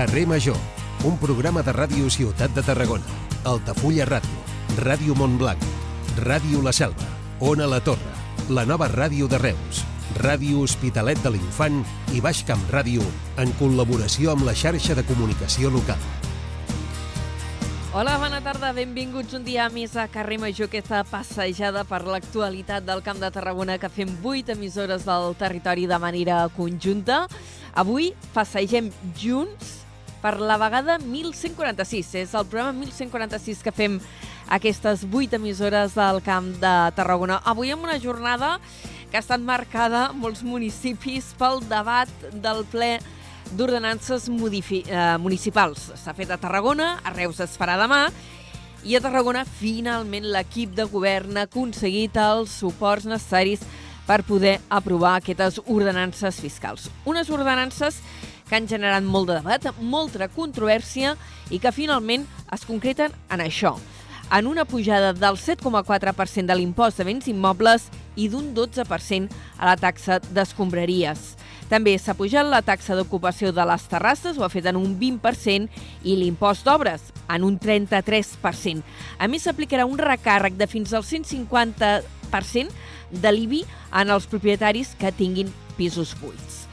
Carrer Major, un programa de ràdio Ciutat de Tarragona, Altafulla Ràdio, Ràdio Montblanc, Ràdio La Selva, Ona La Torre, la nova ràdio de Reus, Ràdio Hospitalet de l'Infant i Baix Camp Ràdio, en col·laboració amb la xarxa de comunicació local. Hola, bona tarda, benvinguts un dia més a Carrer Major, aquesta passejada per l'actualitat del Camp de Tarragona que fem vuit emissores del territori de manera conjunta. Avui passegem junts per la vegada 1146. És el programa 1146 que fem aquestes vuit emissores del Camp de Tarragona. Avui amb una jornada que ha estat marcada molts municipis pel debat del ple d'ordenances eh, municipals. S'ha fet a Tarragona, a Reus es farà demà, i a Tarragona finalment l'equip de govern ha aconseguit els suports necessaris per poder aprovar aquestes ordenances fiscals. Unes ordenances que han generat molt de debat, molta controvèrsia i que finalment es concreten en això, en una pujada del 7,4% de l'impost de béns immobles i d'un 12% a la taxa d'escombraries. També s'ha pujat la taxa d'ocupació de les terrasses, ho ha fet en un 20%, i l'impost d'obres, en un 33%. A més, s'aplicarà un recàrrec de fins al 150% de l'IBI en els propietaris que tinguin pisos buits.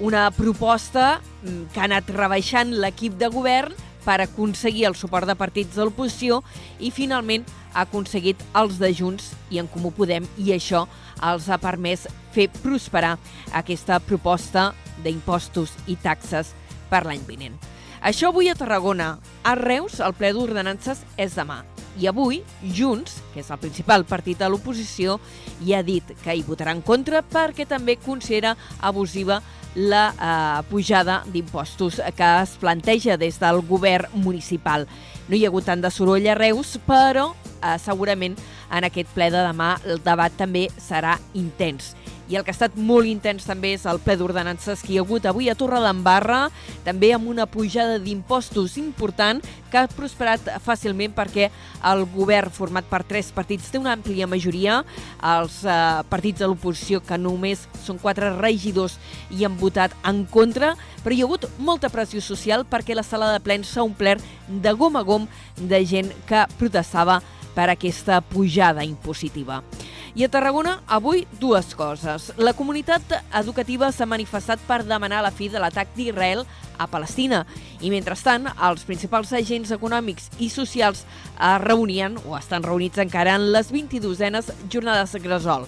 Una proposta mm, que ha anat rebaixant l'equip de govern per aconseguir el suport de partits de l'oposició i finalment ha aconseguit els de Junts i en Comú Podem i això els ha permès fer prosperar aquesta proposta d'impostos i taxes per l'any vinent. Això avui a Tarragona. A Reus, el ple d'ordenances és demà. I avui, Junts, que és el principal partit de l'oposició, hi ha dit que hi votarà en contra perquè també considera abusiva la eh, pujada d'impostos que es planteja des del govern municipal. No hi ha hagut tant de soroll a Reus, però eh, segurament en aquest ple de demà el debat també serà intens. I el que ha estat molt intens també és el ple d'ordenances que hi ha hagut avui a Torredembarra, també amb una pujada d'impostos important que ha prosperat fàcilment perquè el govern format per tres partits té una àmplia majoria, els eh, partits de l'oposició que només són quatre regidors i han votat en contra, però hi ha hagut molta pressió social perquè la sala de plens s'ha omplert de gom a gom de gent que protestava per aquesta pujada impositiva. I a Tarragona, avui, dues coses. La comunitat educativa s'ha manifestat per demanar la fi de l'atac d'Israel a Palestina. I mentrestant, els principals agents econòmics i socials es reunien, o estan reunits encara, en les 22enes jornades de Gresol.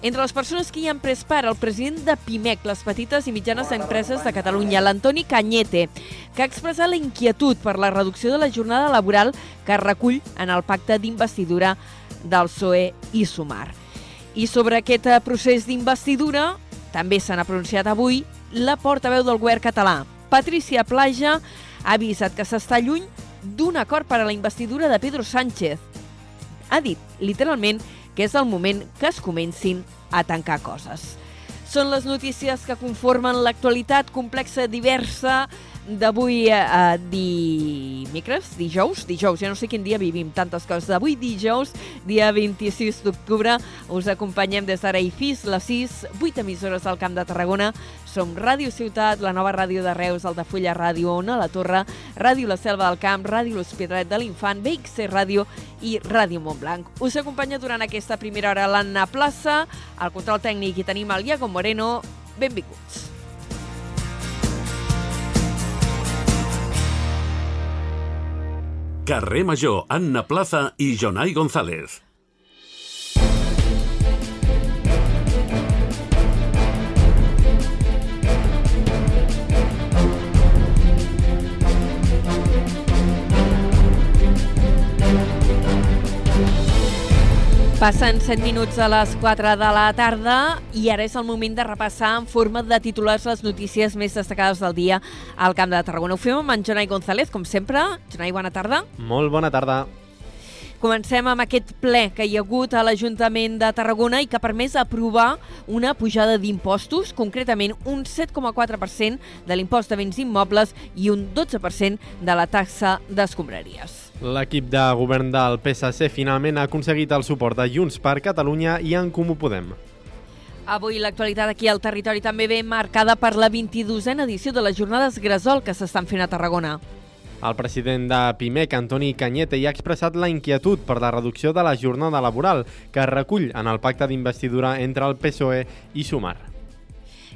Entre les persones que hi han pres part, el president de PIMEC, les petites i mitjanes empreses de Catalunya, l'Antoni Canyete, que ha expressat la inquietud per la reducció de la jornada laboral que recull en el pacte d'investidura del PSOE i Sumar. I sobre aquest eh, procés d'investidura també s'han pronunciat avui la portaveu del govern català. Patricia Plaja ha avisat que s'està lluny d'un acord per a la investidura de Pedro Sánchez. Ha dit, literalment, que és el moment que es comencin a tancar coses. Són les notícies que conformen l'actualitat complexa diversa d'avui eh, dimecres, dijous, dijous, ja no sé quin dia vivim, tantes coses. D'avui dijous, dia 26 d'octubre, us acompanyem des d'ara i fins les 6, 8 emissores al Camp de Tarragona. Som Ràdio Ciutat, la nova ràdio de Reus, el de Fulla Ràdio, Ona la Torre, Ràdio La Selva del Camp, Ràdio L'Hospitalet de l'Infant, BXC Ràdio i Ràdio Montblanc. Us acompanya durant aquesta primera hora l'Anna Plaça, al control tècnic i tenim el Iago Moreno. Benvinguts. Carrer Major, Anna Plaza i Jonai González. Passen 7 minuts a les 4 de la tarda i ara és el moment de repassar en forma de titulars les notícies més destacades del dia al Camp de Tarragona. Ho fem amb en Jonai González, com sempre. Jonai, bona tarda. Molt bona tarda. Comencem amb aquest ple que hi ha hagut a l'Ajuntament de Tarragona i que ha permès aprovar una pujada d'impostos, concretament un 7,4% de l'impost de béns immobles i un 12% de la taxa d'escombraries. L'equip de govern del PSC finalment ha aconseguit el suport de Junts per Catalunya i en Comú Podem. Avui l'actualitat aquí al territori també ve marcada per la 22a edició de les jornades Gresol que s'estan fent a Tarragona. El president de PIMEC, Antoni Canyete, ja ha expressat la inquietud per la reducció de la jornada laboral que es recull en el pacte d'investidura entre el PSOE i Sumar.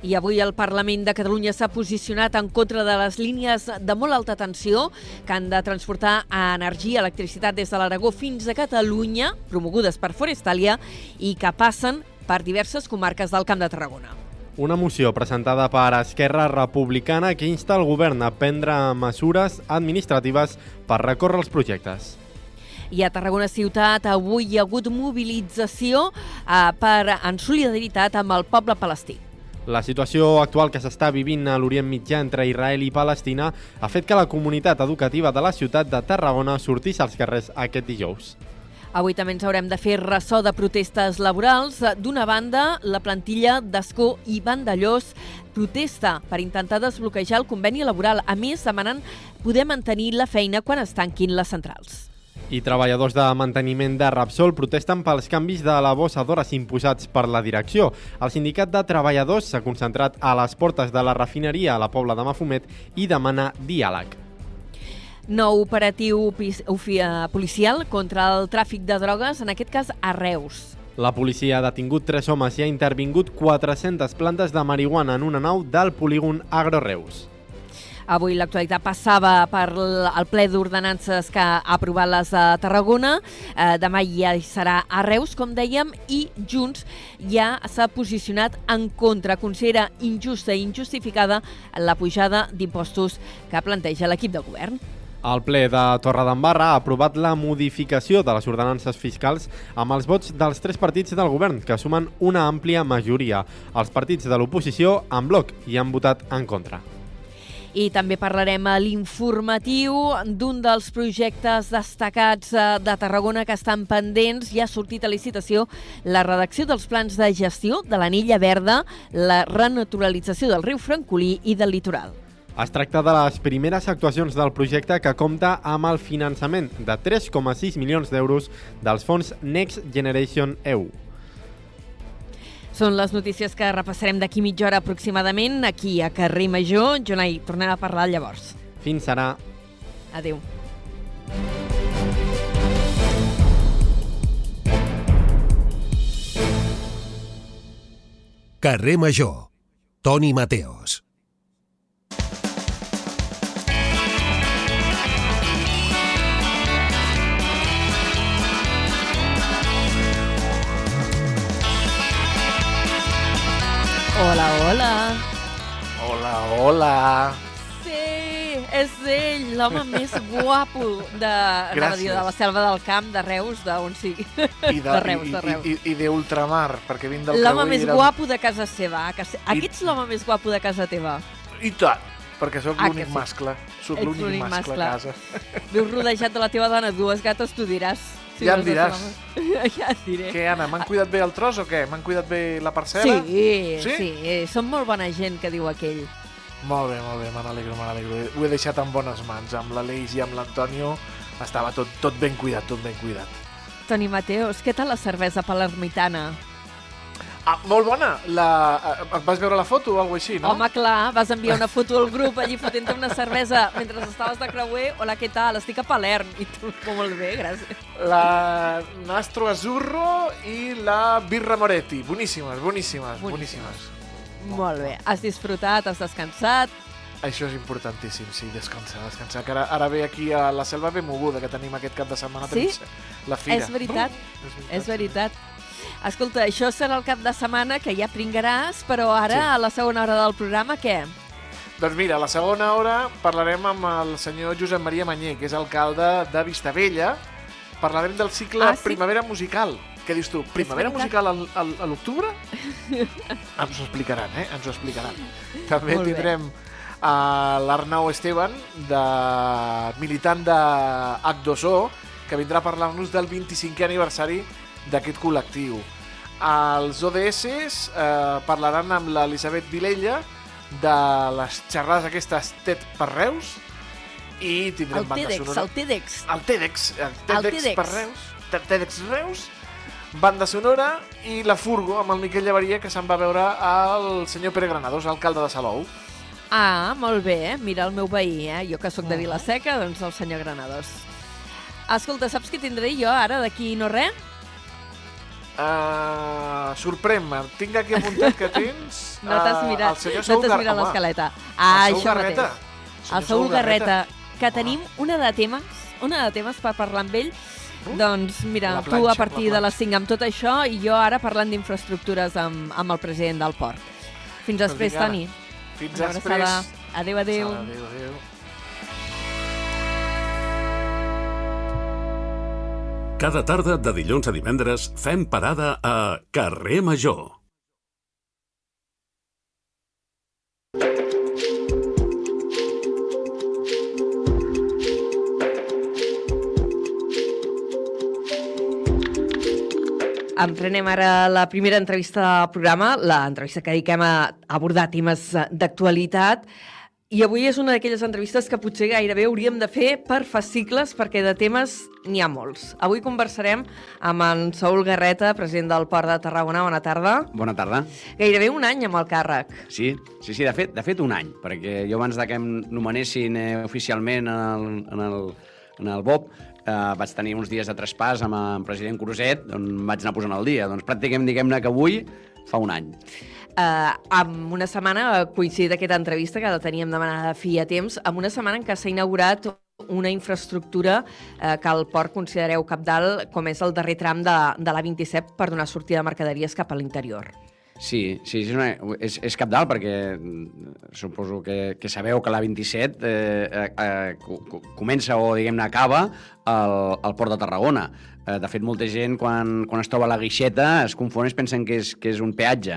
I avui el Parlament de Catalunya s'ha posicionat en contra de les línies de molt alta tensió que han de transportar energia i electricitat des de l'Aragó fins a Catalunya, promogudes per Forestalia, i que passen per diverses comarques del Camp de Tarragona. Una moció presentada per Esquerra Republicana que insta el govern a prendre mesures administratives per recórrer els projectes. I a Tarragona Ciutat avui hi ha hagut mobilització eh, per, en solidaritat amb el poble palestí. La situació actual que s'està vivint a l'Orient Mitjà entre Israel i Palestina ha fet que la comunitat educativa de la ciutat de Tarragona sortís als carrers aquest dijous. Avui també ens haurem de fer ressò de protestes laborals. D'una banda, la plantilla d'Escó i Vandellós protesta per intentar desbloquejar el conveni laboral. A més, demanen poder mantenir la feina quan es tanquin les centrals. I treballadors de manteniment de Rapsol protesten pels canvis de la bossa d'hores imposats per la direcció. El sindicat de treballadors s'ha concentrat a les portes de la refineria a la Pobla de Mafumet i demana diàleg. Nou operatiu policial contra el tràfic de drogues, en aquest cas a Reus. La policia ha detingut tres homes i ha intervingut 400 plantes de marihuana en una nau del polígon Agroreus. Avui l'actualitat passava per el ple d'ordenances que ha aprovat les de Tarragona. Eh, demà ja hi serà a Reus, com dèiem, i Junts ja s'ha posicionat en contra. Considera injusta i injustificada la pujada d'impostos que planteja l'equip de govern. El ple de Torredembarra ha aprovat la modificació de les ordenances fiscals amb els vots dels tres partits del govern, que sumen una àmplia majoria. Els partits de l'oposició, en bloc, hi han votat en contra. I també parlarem a l'informatiu d'un dels projectes destacats eh, de Tarragona que estan pendents. Ja ha sortit a licitació la redacció dels plans de gestió de l'anilla verda, la renaturalització del riu Francolí i del litoral. Es tracta de les primeres actuacions del projecte que compta amb el finançament de 3,6 milions d'euros dels fons Next Generation EU. Són les notícies que repassarem d'aquí mitja hora aproximadament, aquí a Carrer Major. Jonai, tornem a parlar llavors. Fins ara. Adéu. Carrer Major. Toni Mateos. Hola, hola. Hola, hola. Sí, és ell, l'home més guapo de, a dir, de la selva del camp, de Reus, d'on sigui. I de, de Reus, de Reus. I, i, i d'ultramar, perquè vinc del L'home més i era- guapo de casa seva. Casa... Aquí ets l'home més guapo de casa teva. I tant, perquè sóc Ah, que l'únic sí. mascle. Sóc l'únic mascle, mascle. a casa. Vius rodejat de la teva dona, dues gates, tu diràs. Ja em diràs. ja et diré. Què, Anna, m'han cuidat bé el tros o què? M'han cuidat bé la parcel·la? Sí, Sí? sí, sí, són molt bona gent, que diu aquell. Molt bé, molt bé, me n'alegro, me n'alegro. Ho he deixat en bones mans. Amb l'Aleix i amb l'Antonio estava tot, tot ben cuidat, tot ben cuidat. Toni Mateos, què tal la cervesa palermitana? Ah, molt bona! La... eh, Vas veure la foto o alguna així, no? Home, clar, vas enviar una foto al grup allí fotent una cervesa mentre estaves de creuer. Hola, què tal? Estic a Palerm. I tu, com molt bé, gràcies. La Nastro Azzurro i la Birra Moretti. Boníssimes, boníssimes, Boníssimes. boníssimes. Molt bé. Has disfrutat, has descansat. Això és importantíssim, sí, descansar, descansar. Que ara, ara ve aquí a la selva ben moguda que tenim aquest cap de setmana. Sí? tenim La fira. És veritat, Uh, és veritat. És veritat. Escolta, això serà el cap de setmana que ja pringaràs, però ara, Sí. a la segona hora del programa, què? Doncs mira, a la segona hora parlarem amb el senyor Josep Maria Manyer, que és alcalde de Vistabella. Parlarem del cicle Ah, sí? Primavera Musical. Què dius tu? Primavera. Musical al, al, a l'octubre? Ens ho explicaran, eh? Ens ho explicaran. També Molt tindrem a l'Arnau Esteban, de militant de H2O, que vindrà a parlar-nos del 25è aniversari d'aquest col·lectiu. Els ODS eh, parlaran amb l'Elisabet Vilella de les xerrades aquestes TED per Reus i tindrem El banda TEDx, sonora. el TEDx. El TEDx, el El TEDx, TEDx. per Reus, Te- TEDx Reus, banda sonora i la furgo amb el Miquel Llevaria que se'n va veure al senyor Pere Granados, alcalde de Salou. Ah, molt bé, mira el meu veí, eh? Jo que sóc de Vilaseca, doncs el senyor Granados. Escolta, saps què tindré jo ara d'aquí no res? Uh, Sorprèn-me, tinc aquí apuntat que tens No t'has eh, mirat, el senyor no t'has mirat l'escaleta. Ah, el això Garreta. mateix. Senyor El Saúl Garreta, que Home. tenim una de temes, una de temes per parlar amb ell. Uh, doncs mira, la tu planxa, a partir la de les 5 amb tot això i jo ara parlant d'infraestructures amb, amb el president del port. Fins Doncs després, Toni. Fins després. Adéu, adéu. Adéu, adéu. Cada tarda de dilluns a divendres fem parada a Carrer Major. Emprenem ara la primera entrevista del programa, l'entrevista que dediquem a abordar temes eh, d'actualitat. I avui és una d'aquelles entrevistes que potser gairebé hauríem de fer per fascicles, perquè de temes n'hi ha molts. Avui conversarem amb en Saúl Garreta, president del Port de Tarragona. Bona tarda. Bona tarda. Gairebé un any amb el càrrec. Sí, sí, sí de, fet, de fet un any, perquè jo abans de que em nomenessin eh, oficialment en el, en el, en el BOP, eh, vaig tenir uns dies de traspàs amb el president Cruzet, on vaig anar posant al dia. Doncs pràcticament diguem-ne que avui fa un any. Uh, amb una setmana, eh, coincidit aquesta entrevista, que la teníem demanada fi a temps, amb una setmana en què s'ha inaugurat una infraestructura eh, que el port considereu capdalt, com és el darrer tram de, de l'A27 per donar sortida de mercaderies cap a l'interior. Sí, sí, és, una, és, és capdalt perquè mm, suposo que, que sabeu que l'A27 eh, eh, co- co- comença o, diguem-ne, acaba al, al Port de Tarragona. Eh, de fet, molta gent, quan, quan es troba a la guixeta, es confon i pensen que és, que és un peatge.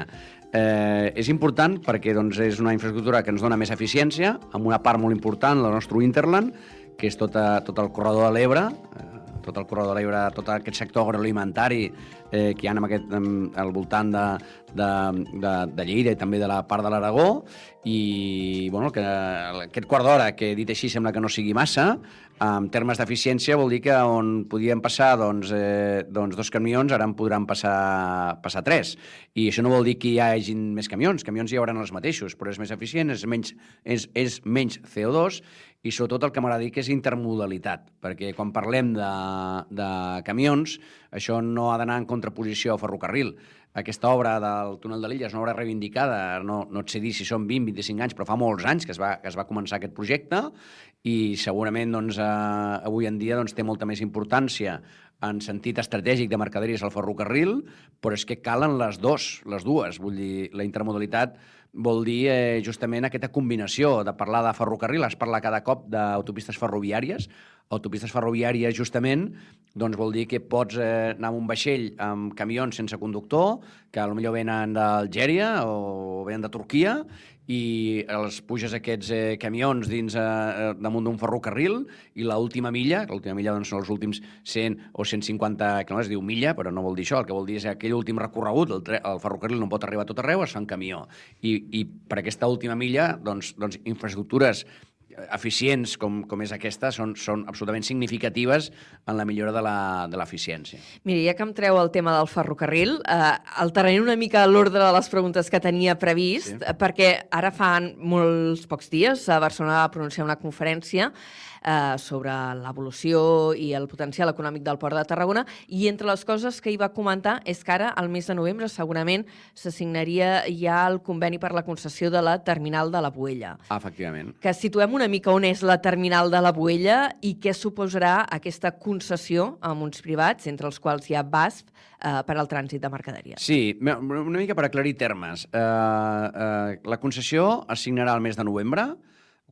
Eh, és important perquè doncs, és una infraestructura que ens dona més eficiència, amb una part molt important del nostre Interland, que és tota, tot el corredor de l'Ebre, eh, tot el corredor de l'Ebre, tot aquest sector agroalimentari eh, que hi ha en aquest, en, al voltant de, de, de, de Lleida i també de la part de l'Aragó. I bueno, que aquest quart d'hora, que dit així sembla que no sigui massa, en termes d'eficiència vol dir que on podien passar doncs, eh, doncs dos camions, ara en podran passar, passar tres. I això no vol dir que hi hagin més camions, camions hi hauran els mateixos, però és més eficient, és menys, és, és menys CO2 i sobretot el que m'agrada dir que és intermodalitat, perquè quan parlem de, de camions, això no ha d'anar en contraposició al ferrocarril. Aquesta obra del túnel de l'Illa és una obra reivindicada, no, no et sé dir si són 20-25 anys, però fa molts anys que es va, que es va començar aquest projecte i segurament doncs, eh, avui en dia doncs, té molta més importància en sentit estratègic de mercaderies al ferrocarril, però és que calen les dos, les dues. Vull dir, la intermodalitat vol dir eh, justament aquesta combinació de parlar de ferrocarril, es parla cada cop d'autopistes ferroviàries, autopistes ferroviàries justament doncs vol dir que pots eh, anar amb un vaixell amb camions sense conductor, que potser venen d'Algèria o venen de Turquia, i els puges aquests eh, camions dins eh, damunt d'un ferrocarril i l'última milla, l'última milla doncs, són els últims 100 o 150 quilòmetres, diu milla, però no vol dir això, el que vol dir és aquell últim recorregut, el, el ferrocarril no pot arribar a tot arreu, es fa en camió. I, i per aquesta última milla, doncs, doncs infraestructures eficients com, com és aquesta són, són absolutament significatives en la millora de la- de l'eficiència. Mira, ja que em treu el tema del ferrocarril, eh, alteraré una mica l'ordre de les preguntes que tenia previst, Sí. sí. perquè ara fan molts pocs dies a Barcelona va pronunciar una conferència eh, sobre l'evolució i el potencial econòmic del Port de Tarragona i entre les coses que hi va comentar és que ara, al mes de novembre, segurament s'assignaria ja el conveni per la concessió de la terminal de la Boella. Efectivament. Que situem una mica on és la terminal de la Boella i què suposarà aquesta concessió amb uns privats, entre els quals hi ha BASF, eh, per al trànsit de mercaderies. Sí, una mica per aclarir termes. Uh, uh, la concessió es signarà el mes de novembre,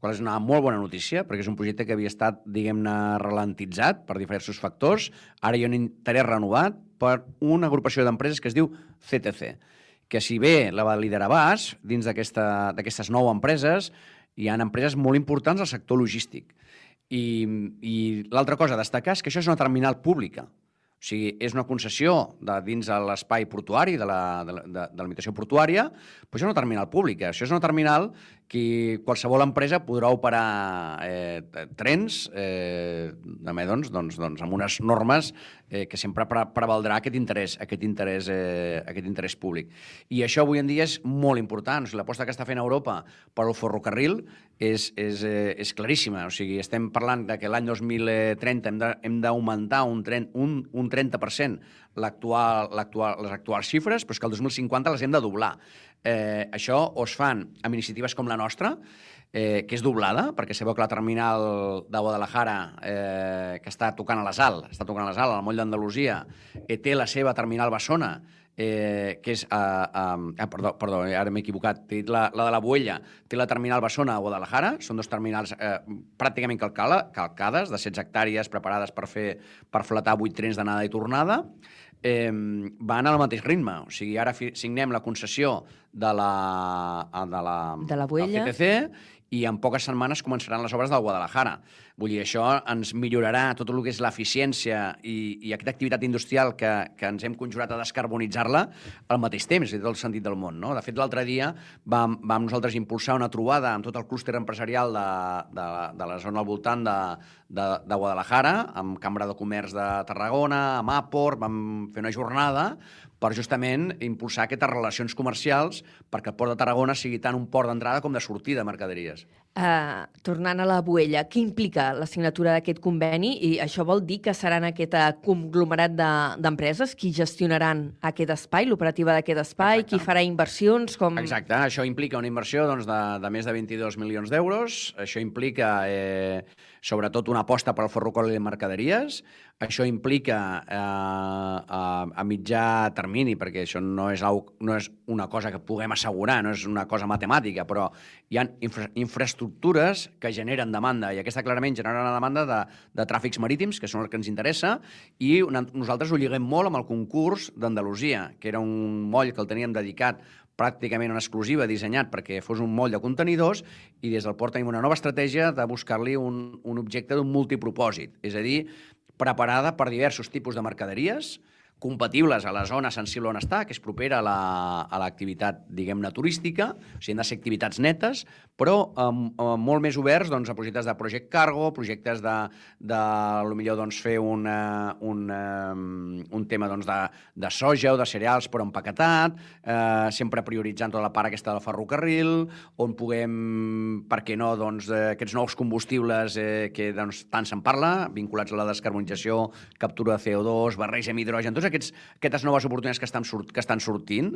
qual és una molt bona notícia, perquè és un projecte que havia estat, diguem-ne, ralentitzat per diversos factors. Ara hi ha un interès renovat per una agrupació d'empreses que es diu CTC, que si bé la va liderar BAS, dins d'aquestes nou empreses, hi ha empreses molt importants al sector logístic. I, i l'altra cosa a destacar és que això és una terminal pública. O sigui, és una concessió de dins de l'espai portuari, de la, de, de, de la limitació portuària, però això és una terminal pública. Això és una terminal qui, qualsevol empresa podrà operar eh, trens eh, també, doncs, doncs, doncs, amb unes normes eh, que sempre pre prevaldrà aquest interès, aquest interès, eh, aquest interès públic. I això avui en dia és molt important. O sigui, L'aposta que està fent Europa per al ferrocarril és, és, eh, és claríssima. O sigui, estem parlant de que l'any 2030 hem d'augmentar un, tren, un, un 30% actual, les actuals xifres, però és que el 2050 les hem de doblar. Eh, això o es fan amb iniciatives com la nostra, eh, que és doblada, perquè sabeu que la terminal de Guadalajara, eh, que està tocant a la Sal, està tocant a la Sal, al moll d'Andalusia, eh, té la seva terminal Bessona, eh, que és... Eh, eh, perdó, perdó, ara m'he equivocat. Té la, la de la Buella té la terminal Bessona a Guadalajara. Són dos terminals eh, pràcticament calcala, calcades, de 16 hectàrees, preparades per fer per flatar 8 trens d'anada i tornada eh, van al mateix ritme. O sigui, ara signem la concessió de la, de la, de la Buella. del CTC i en poques setmanes començaran les obres del Guadalajara. Vull dir, això ens millorarà tot el que és l'eficiència i, i aquesta activitat industrial que, que ens hem conjurat a descarbonitzar-la al mateix temps, és el sentit del món. No? De fet, l'altre dia vam, vam nosaltres impulsar una trobada amb tot el clúster empresarial de, de, de la zona al voltant de, de, de Guadalajara, amb Cambra de Comerç de Tarragona, amb Aport, vam fer una jornada per justament impulsar aquestes relacions comercials perquè el port de Tarragona sigui tant un port d'entrada com de sortida de mercaderies. Uh, tornant a la Buella, què implica la signatura d'aquest conveni? I això vol dir que seran aquest uh, conglomerat d'empreses de, qui gestionaran aquest espai, l'operativa d'aquest espai, Exacte. qui farà inversions? Com... Exacte, això implica una inversió doncs, de, de més de 22 milions d'euros, això implica eh, sobretot una aposta per al ferrocarril de mercaderies. Això implica eh, a, a mitjà termini, perquè això no és, no és una cosa que puguem assegurar, no és una cosa matemàtica, però hi ha infra, infraestructures que generen demanda, i aquesta clarament genera una demanda de, de tràfics marítims, que són el que ens interessa, i una, nosaltres ho lliguem molt amb el concurs d'Andalusia, que era un moll que el teníem dedicat pràcticament en exclusiva dissenyat perquè fos un moll de contenidors i des del port tenim una nova estratègia de buscar-li un, un objecte d'un multipropòsit, és a dir, preparada per diversos tipus de mercaderies, compatibles a la zona sensible on està, que és propera a l'activitat, la, diguem-ne, turística, o sigui, han de ser activitats netes, però um, molt més oberts doncs, a projectes de project cargo, projectes de, de millor doncs, fer una, un, um, un tema doncs, de, de soja o de cereals però empaquetat, eh, sempre prioritzant tota la part aquesta del ferrocarril, on puguem, per què no, doncs, eh, aquests nous combustibles eh, que doncs, tant se'n parla, vinculats a la descarbonització, captura de CO2, barreja amb hidrogen, tots aquests, aquestes noves oportunitats que estan, sort, que estan sortint.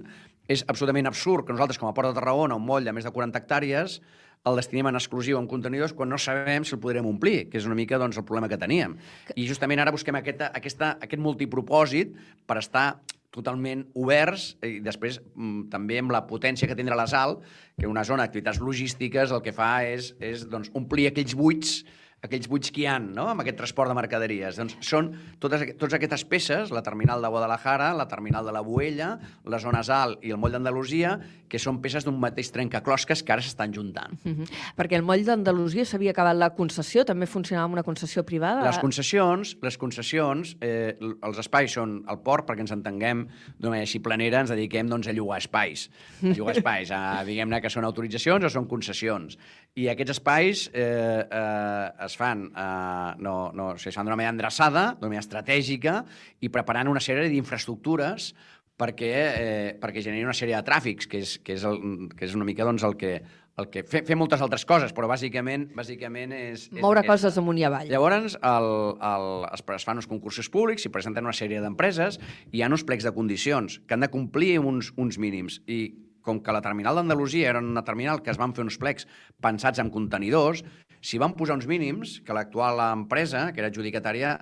És absolutament absurd que nosaltres, com a Port de Tarragona, un moll de més de 40 hectàrees, el destinem en exclusiu en contenidors quan no sabem si el podrem omplir, que és una mica doncs, el problema que teníem. I justament ara busquem aquesta, aquesta, aquest multipropòsit per estar totalment oberts i després mm, també amb la potència que tindrà la sal, que una zona d'activitats logístiques el que fa és, és doncs, omplir aquells buits aquells buits que hi ha no? amb aquest transport de mercaderies. Doncs són totes, totes aquestes peces, la terminal de Guadalajara, la terminal de la Buella, la zona Sal i el moll d'Andalusia, que són peces d'un mateix trencaclosques que ara s'estan juntant. Mm -hmm. Perquè el moll d'Andalusia s'havia acabat la concessió, també funcionava amb una concessió privada? Les concessions, les concessions eh, els espais són el port, perquè ens entenguem d'una manera així planera, ens dediquem doncs, a llogar espais. A llogar espais, a, diguem-ne que són autoritzacions o són concessions. I aquests espais eh, eh, es fan, eh, no, no, o sigui, es fan d'una manera endreçada, d'una manera estratègica, i preparant una sèrie d'infraestructures perquè, eh, perquè generi una sèrie de tràfics, que és, que és, el, que és una mica doncs, el que, el que fer, fer moltes altres coses, però bàsicament bàsicament és... és Moure aquesta. coses amunt i avall. Llavors, el, el, es, es fan uns concursos públics, s'hi presenten una sèrie d'empreses, i hi ha uns plecs de condicions que han de complir uns, uns mínims, i com que la terminal d'Andalusia era una terminal que es van fer uns plecs pensats en contenidors, s'hi van posar uns mínims que l'actual empresa, que era adjudicatària,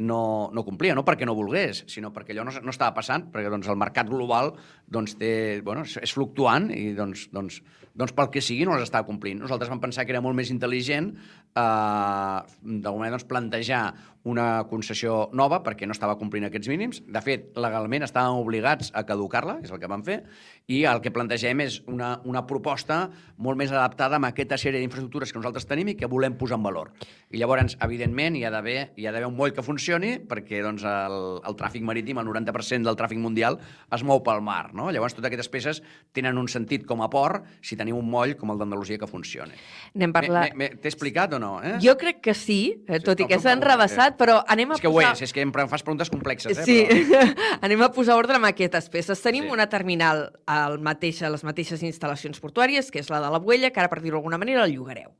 no, no complia, no perquè no volgués, sinó perquè allò no, no estava passant, perquè doncs, el mercat global doncs, té, bueno, és fluctuant i doncs, doncs, doncs pel que sigui no les estava complint. Nosaltres vam pensar que era molt més intel·ligent eh, d'alguna manera doncs, plantejar una concessió nova perquè no estava complint aquests mínims. De fet, legalment estàvem obligats a caducar-la, és el que vam fer, i el que plantegem és una, una proposta molt més adaptada amb aquesta sèrie d'infraestructures que nosaltres tenim i que volem posar en valor. I llavors, evidentment, hi ha d'haver hi ha d'haver un moll que funcioni perquè doncs, el, el tràfic marítim, el 90% del tràfic mundial, es mou pel mar. No? Llavors, totes aquestes peces tenen un sentit com a port si tenim un moll com el d'Andalusia que funcioni. T'he explicat o no? Eh? Jo crec que sí, eh, Sí, tot i no, que s'han no, rebassat, però anem a És que ho posar... és, és que em fas preguntes complexes, eh? Sí, Però... anem a posar ordre amb aquestes peces. Tenim Sí. una terminal al mateix, a les mateixes instal·lacions portuàries, que és la de la Buella, que ara, per dir-ho d'alguna manera, el llogareu.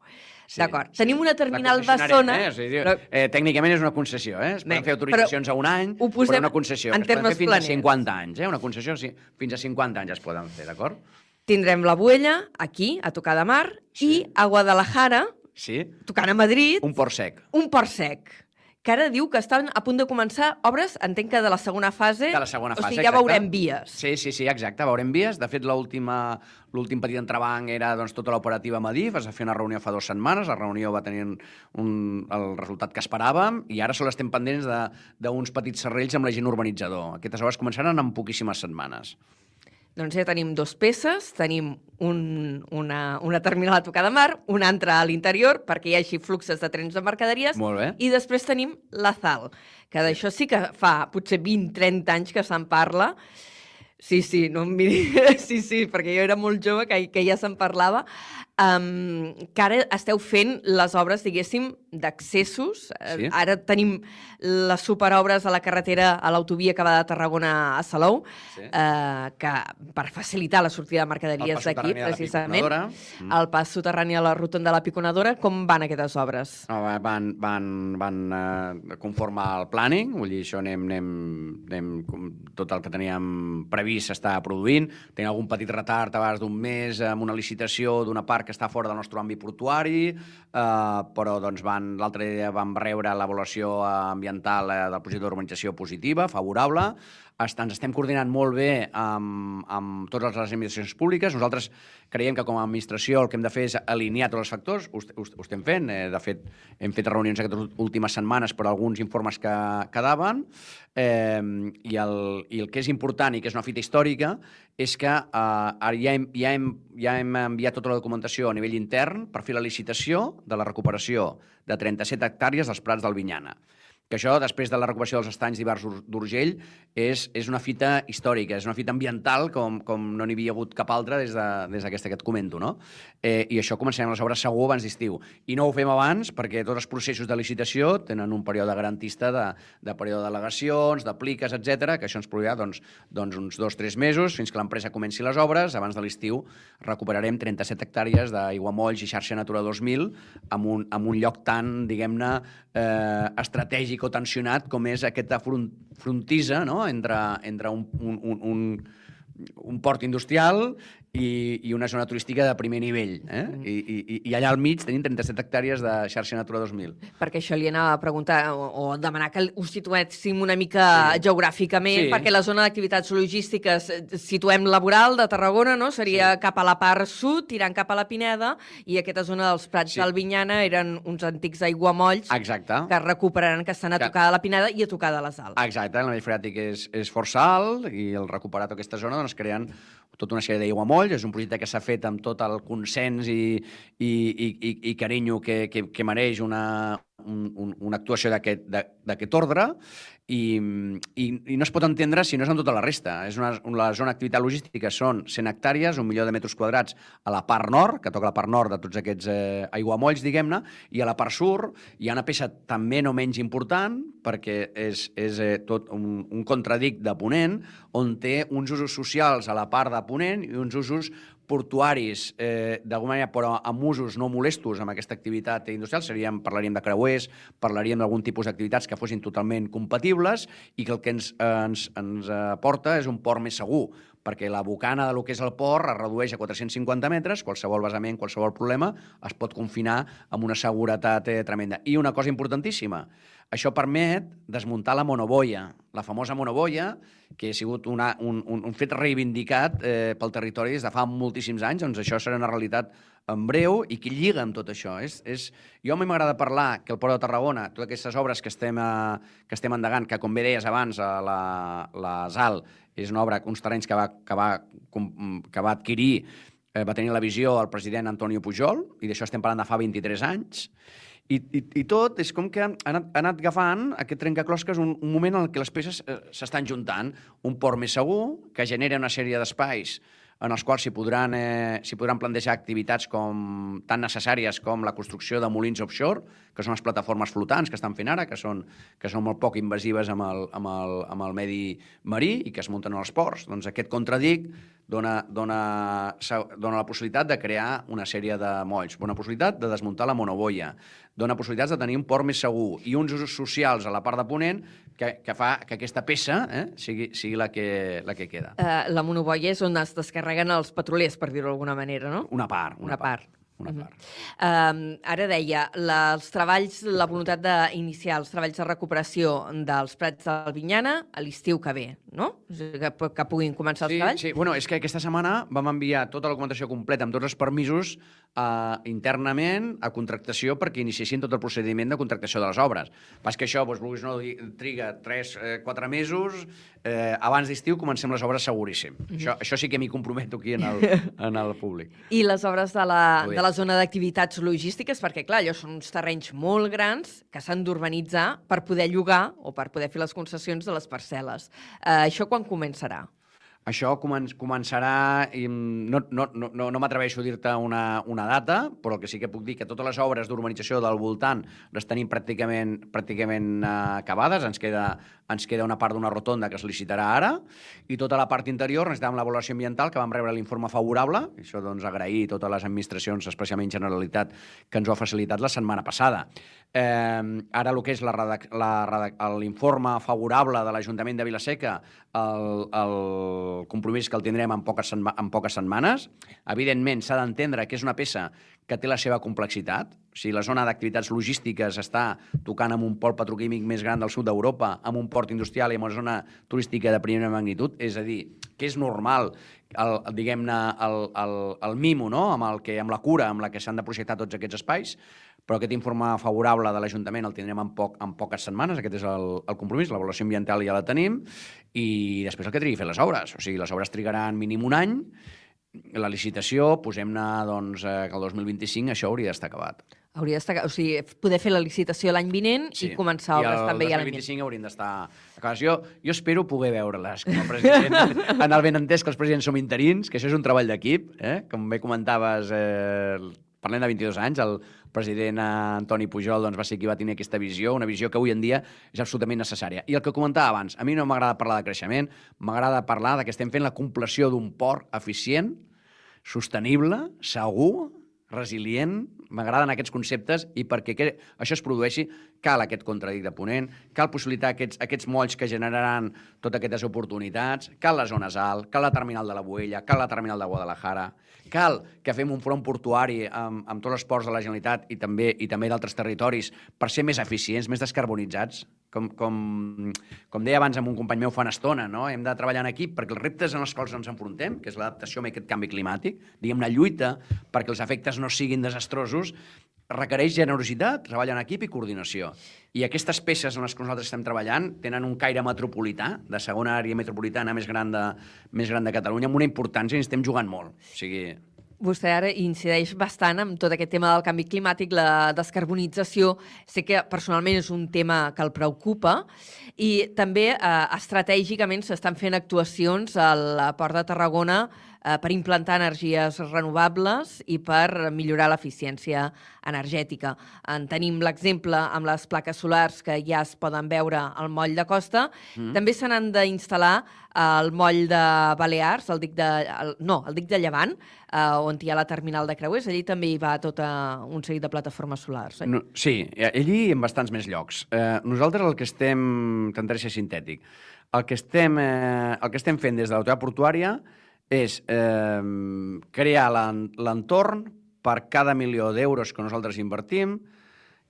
Sí, D'acord. sí. Tenim una terminal bessona... Eh? O sigui, però- eh, tècnicament és una concessió, eh? Es poden Bé, fer autoritzacions a un any, ho posem però una concessió. en termes fins planers. a 50 anys, eh? Una concessió sí, fins a 50 anys es poden fer, d'acord? Tindrem la Buella, aquí, a tocar de mar, Sí. i a Guadalajara, Sí? tocant a Madrid, Un port sec. un port sec que ara diu que estan a punt de començar obres, entenc que de la segona fase. De la segona o fase, sigui, ja exacte. veurem vies. Sí, sí, sí, exacte, veurem vies. De fet, l'última l'últim petit entrebanc era doncs, tota l'operativa Madif, es va fer una reunió fa dues setmanes, la reunió va tenir un, el resultat que esperàvem, i ara sol estem pendents de- d'uns petits serrells amb l'agent urbanitzador. Aquestes obres començaran en poquíssimes setmanes. Doncs ja tenim dos peces, tenim un, una, una terminal a tocar de mar, una altra a l'interior perquè hi hagi fluxes de trens de mercaderies Molt bé. i després tenim la ZAL, que d'això sí que fa potser 20-30 anys que se'n parla. Sí, sí, no em miri... Sí, sí, perquè jo era molt jove que, que ja se'n parlava. Um, que ara esteu fent les obres, diguéssim, d'accessos. Eh, Sí. Ara tenim les superobres a la carretera, a l'autovia que va de Tarragona a Salou, Sí. eh, que per facilitar la sortida de mercaderies El d'aquí, precisament. Mm. El pas soterrani a la rotonda de la Piconadora. Com van aquestes obres? No, va- van, van, van eh, conforme al planning, vull dir, això anem, anem, anem tot el que teníem previst s'està produint. Tenim algun petit retard abans d'un mes amb una licitació d'una part que està fora del nostre àmbit portuari, eh, però doncs, l'altre dia vam rebre l'avaluació ambiental eh, del projecte d'urbanització positiva, favorable. Ens estem coordinant molt bé amb, amb totes les administracions públiques. Nosaltres creiem que com a administració el que hem de fer és alinear tots els factors. Ho, ho, ho estem fent. Eh, de fet, hem fet reunions aquestes últimes setmanes per alguns informes que quedaven. Eh, i, el, I el que és important i que és una fita històrica és que eh, ara ja hem, ja, hem, ja hem enviat tota la documentació a nivell intern per fer la licitació de la recuperació de 37 hectàrees dels Prats del Vinyana que això, després de la recuperació dels estanys d'Ibars d'Ur- d'Urgell, és, és una fita històrica, és una fita ambiental com, com no n'hi havia hagut cap altra des d'aquesta de, des que et comento, no? Eh, I això començarem les obres segur abans d'estiu. I no ho fem abans perquè tots els processos de licitació tenen un període garantista de, de període d'al·legacions, d'apliques, etc que això ens produirà doncs, doncs uns dos o tres mesos fins que l'empresa comenci les obres. Abans de l'estiu recuperarem 37 hectàrees d'aiguamolls i xarxa Natura 2000 amb un, amb un lloc tan, diguem-ne, eh, estratègic o tensionat com és aquesta front, frontisa no? entre, entre un, un, un, un port industrial i, i una zona turística de primer nivell. Eh? I, i, I allà al mig tenim 37 hectàrees de xarxa Natura 2000. Perquè això li anava a preguntar o, o demanar que us situéssim una mica Sí. geogràficament, Sí. perquè la zona d'activitats logístiques eh, situem laboral de Tarragona, no? Seria Sí. cap a la part sud, tirant cap a la Pineda, i aquesta zona dels Prats Sí. del Vinyana eren uns antics aiguamolls Exacte. que recuperaran, que estan a tocar de la Pineda i a tocar de les Alps. Exacte, el nivell freàtic és, és força alt i el recuperar tota aquesta zona doncs, creen tota una sèrie d'aiguamolls. És un projecte que s'ha fet amb tot el consens i, i, i, i, i carinyo que, que, que mereix una, un, un, una actuació d'aquest ordre i, i, i no es pot entendre si no és amb tota la resta. És una, la zona d'activitat logística són 100 hectàrees, un milió de metres quadrats a la part nord, que toca la part nord de tots aquests eh, aiguamolls, diguem-ne, i a la part sud hi ha una peça també no menys important, perquè és, és eh, tot un, un contradic de Ponent, on té uns usos socials a la part de Ponent i uns usos portuaris, eh, d'alguna manera, però amb usos no molestos amb aquesta activitat industrial, seríem, parlaríem de creuers, parlaríem d'algun tipus d'activitats que fossin totalment compatibles i que el que ens, eh, ens, ens aporta és un port més segur, perquè la bocana de lo que és el port es redueix a 450 metres, qualsevol basament, qualsevol problema, es pot confinar amb una seguretat eh, tremenda. I una cosa importantíssima, això permet desmuntar la monoboia, la famosa monoboia, que ha sigut una, un, un, un fet reivindicat eh, pel territori des de fa moltíssims anys, doncs això serà una realitat en breu i que lliga amb tot això. És, és... Jo a mi m'agrada parlar que el Port de Tarragona, totes aquestes obres que estem, eh, que estem endegant, que com bé deies abans, a la, la ZAL és una obra, uns terrenys que va, que va, que va adquirir eh, va tenir la visió el president Antonio Pujol, i d'això estem parlant de fa 23 anys, i, i, i tot és com que ha anat, ha anat agafant aquest trencaclosques un, un moment en què les peces eh, s'estan juntant. Un port més segur, que genera una sèrie d'espais en els quals s'hi podran, eh, podran plantejar activitats com, tan necessàries com la construcció de molins offshore, que són les plataformes flotants que estan fent ara, que són, que són molt poc invasives amb el, amb, el, amb el medi marí i que es munten als ports. Doncs aquest contradic dona, dona, dona la possibilitat de crear una sèrie de molls, una possibilitat de desmuntar la monoboia, dona possibilitats de tenir un port més segur i uns usos socials a la part de Ponent que, que fa que aquesta peça eh, sigui, sigui la, que, la que queda. Uh, la monoboia és on es descarreguen els petrolers, per dir-ho d'alguna manera, no? Una part. Una, Una part. part. Una part. Uh -huh. uh, ara deia, la, els treballs, la voluntat d'iniciar els treballs de recuperació dels Prats del Vinyana a l'estiu que ve, no? O sigui, que, que puguin començar sí, els treballs. Sí, bueno, és que aquesta setmana vam enviar tota la documentació completa amb tots els permisos eh, internament a contractació perquè iniciessin tot el procediment de contractació de les obres. Pas que això, doncs, vulguis no, triga 3-4 eh, mesos, eh, abans d'estiu comencem les obres seguríssim. Mm -hmm. això, això sí que m'hi comprometo aquí en el, en el públic. I les obres de la, de la zona d'activitats logístiques, perquè, clar, allò són uns terrenys molt grans que s'han d'urbanitzar per poder llogar o per poder fer les concessions de les parcel·les. Eh, això quan començarà? Això comen començarà... I no no, no, no, m'atreveixo a dir-te una, una data, però el que sí que puc dir que totes les obres d'urbanització del voltant les tenim pràcticament, pràcticament uh, acabades. Ens queda, ens queda una part d'una rotonda que es licitarà ara i tota la part interior necessitàvem l'avaluació ambiental que vam rebre l'informe favorable. Això, doncs, agrair a totes les administracions, especialment Generalitat, que ens ho ha facilitat la setmana passada. Eh, ara el que és l'informe favorable de l'Ajuntament de Vilaseca, el, el compromís que el tindrem en poques, en poques setmanes. Evidentment, s'ha d'entendre que és una peça que té la seva complexitat. Sigui, la zona d'activitats logístiques està tocant amb un pol petroquímic més gran del sud d'Europa, amb un port industrial i amb una zona turística de primera magnitud. És a dir, que és normal el, diguem-ne, el, el, el mimo, no? amb, el que, amb la cura amb la que s'han de projectar tots aquests espais, però aquest informe favorable de l'Ajuntament el tindrem en, poc, en poques setmanes, aquest és el, el compromís, l'avaluació ambiental ja la tenim, i després el que trigui fer les obres. O sigui, les obres trigaran mínim un any, la licitació, posem-ne doncs, eh, que el 2025 això hauria d'estar acabat. Hauria d'estar... O sigui, poder fer la licitació l'any vinent sí. i començar obres també ja l'any vinent. I el 2025 haurien d'estar. Jo, jo espero poder veure-les com a president, en el benentès que els presidents som interins, que això és un treball d'equip, eh? com bé comentaves, eh, parlem de 22 anys, el president Antoni Pujol doncs, va ser qui va tenir aquesta visió, una visió que avui en dia és absolutament necessària. I el que comentava abans, a mi no m'agrada parlar de creixement, m'agrada parlar de que estem fent la compleció d'un port eficient, sostenible, segur, resilient, m'agraden aquests conceptes i perquè que això es produeixi cal aquest contradic de ponent, cal possibilitar aquests, aquests molls que generaran totes aquestes oportunitats, cal les zones alt, cal la terminal de la Boella, cal la terminal de Guadalajara, cal que fem un front portuari amb, amb tots els ports de la Generalitat i també i també d'altres territoris per ser més eficients, més descarbonitzats, com, com, com deia abans amb un company meu fa una estona, no? hem de treballar en equip perquè els reptes en els quals ens enfrontem, que és l'adaptació a aquest canvi climàtic, diguem la lluita perquè els efectes no siguin desastrosos, requereix generositat, treball en equip i coordinació. I aquestes peces en les que nosaltres estem treballant tenen un caire metropolità, de segona àrea metropolitana més gran de, més gran de Catalunya, amb una importància i estem jugant molt. O sigui, vostè ara incideix bastant amb tot aquest tema del canvi climàtic, la descarbonització. Sé que personalment és un tema que el preocupa i també eh, estratègicament s'estan fent actuacions al Port de Tarragona eh, per implantar energies renovables i per millorar l'eficiència energètica. En tenim l'exemple amb les plaques solars que ja es poden veure al moll de costa. Mm. També se n'han d'instal·lar al moll de Balears, el dic de, el, no, el dic de Llevant, eh, on hi ha la terminal de creuers. Allí també hi va tot un seguit de plataformes solars. Eh? No, sí, allí en bastants més llocs. Eh, nosaltres el que estem... Intentaré ser sintètic. El que estem, eh, el que estem fent des de l'autoritat portuària és eh, crear l'entorn per cada milió d'euros que nosaltres invertim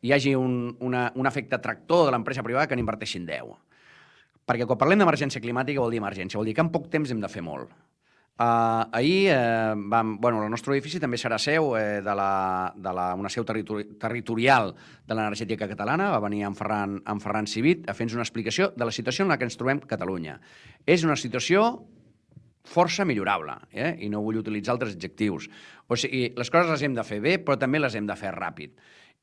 hi hagi un, una, un efecte tractor de l'empresa privada que n'inverteixin 10. Perquè quan parlem d'emergència climàtica vol dir emergència, vol dir que en poc temps hem de fer molt. Uh, ahir uh, vam, bueno, el nostre edifici també serà seu eh, de, la, de la, una seu territori territorial de l'energètica catalana. Va venir en Ferran, en Ferran Civit a fer-nos una explicació de la situació en la que ens trobem Catalunya. És una situació força millorable, eh? i no vull utilitzar altres adjectius. O sigui, les coses les hem de fer bé, però també les hem de fer ràpid.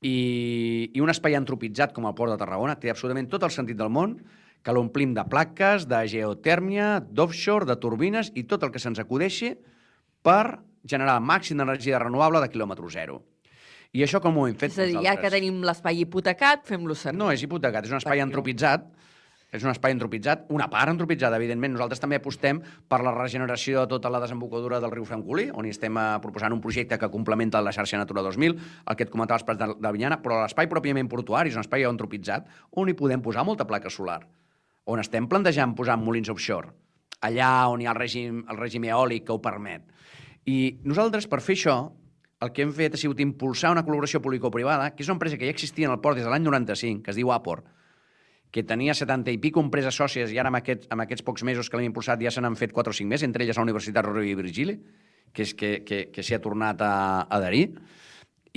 I, i un espai antropitzat com el Port de Tarragona té absolutament tot el sentit del món que l'omplim de plaques, de geotèrmia, d'offshore, de turbines i tot el que se'ns acudeixi per generar el màxim d'energia renovable de quilòmetre zero. I això com ho hem fet És a dir, ja que tenim l'espai hipotecat, fem-lo servir. No és hipotecat, és un espai Perquè- antropitzat, és un espai antropitzat, una part antropitzada, evidentment. Nosaltres també apostem per la regeneració de tota la desembocadura del riu Francolí, on hi estem eh, proposant un projecte que complementa la xarxa Natura 2000, el que et comentava Prats de, de Vinyana, però l'espai pròpiament portuari és un espai antropitzat on hi podem posar molta placa solar, on estem plantejant posar molins offshore, allà on hi ha el règim, el règim eòlic que ho permet. I nosaltres, per fer això, el que hem fet ha sigut impulsar una col·laboració público-privada, que és una empresa que ja existia en el port des de l'any 95, que es diu Apor, que tenia 70 i pico empreses sòcies i ara amb, aquest, amb aquests pocs mesos que l'hem impulsat ja se n'han fet 4 o 5 més, entre elles la Universitat Rovira i Virgili, que, és que, que, que s'hi ha tornat a a adherir.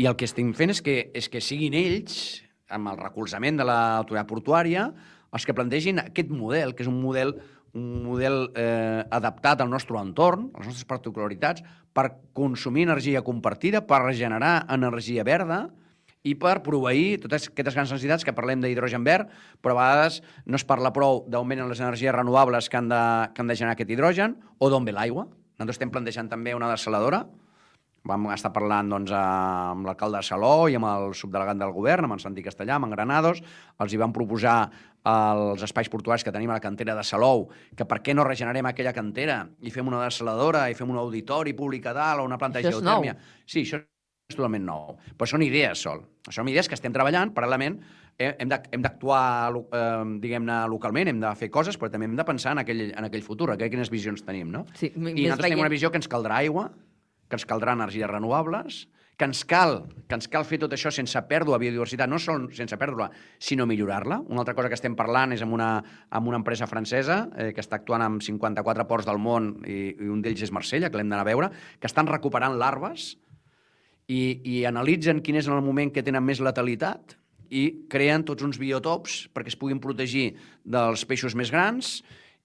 I el que estem fent és que, és que siguin ells, amb el recolzament de l'autoritat portuària, els que plantegin aquest model, que és un model un model eh, adaptat al nostre entorn, a les nostres particularitats, per consumir energia compartida, per regenerar energia verda, i per proveir totes aquestes grans necessitats que parlem d'hidrogen verd, però a vegades no es parla prou d'augment en les energies renovables que han de, que han de generar aquest hidrogen, o d'on ve l'aigua. Nosaltres estem plantejant també una desaladora, vam estar parlant doncs, amb l'alcalde de Saló i amb el subdelegat del govern, amb en Santi Castellà, amb en Granados, els hi vam proposar els espais portuaris que tenim a la cantera de Salou, que per què no regenerem aquella cantera i fem una desaladora i fem un auditori públic a dalt o una planta de Això és geotèrmia. Sí, això és totalment nou. Però són idees sol. Són idees que estem treballant paral·lelament. Eh, Hem d'actuar, eh, diguem-ne, localment, hem de fer coses, però també hem de pensar en aquell, en aquell futur, aquell, quines visions tenim, no? Sí, I nosaltres tenim veient- una visió que ens caldrà aigua, que ens caldrà energies renovables, que ens cal, que ens cal fer tot això sense pèrdua de biodiversitat, no sol sense perdre-la, sinó millorar-la. Una altra cosa que estem parlant és amb una, amb una empresa francesa eh, que està actuant amb 54 ports del món i, i un d'ells és Marsella, que l'hem d'anar a veure, que estan recuperant larves i, i analitzen quin és el moment que tenen més letalitat i creen tots uns biotops perquè es puguin protegir dels peixos més grans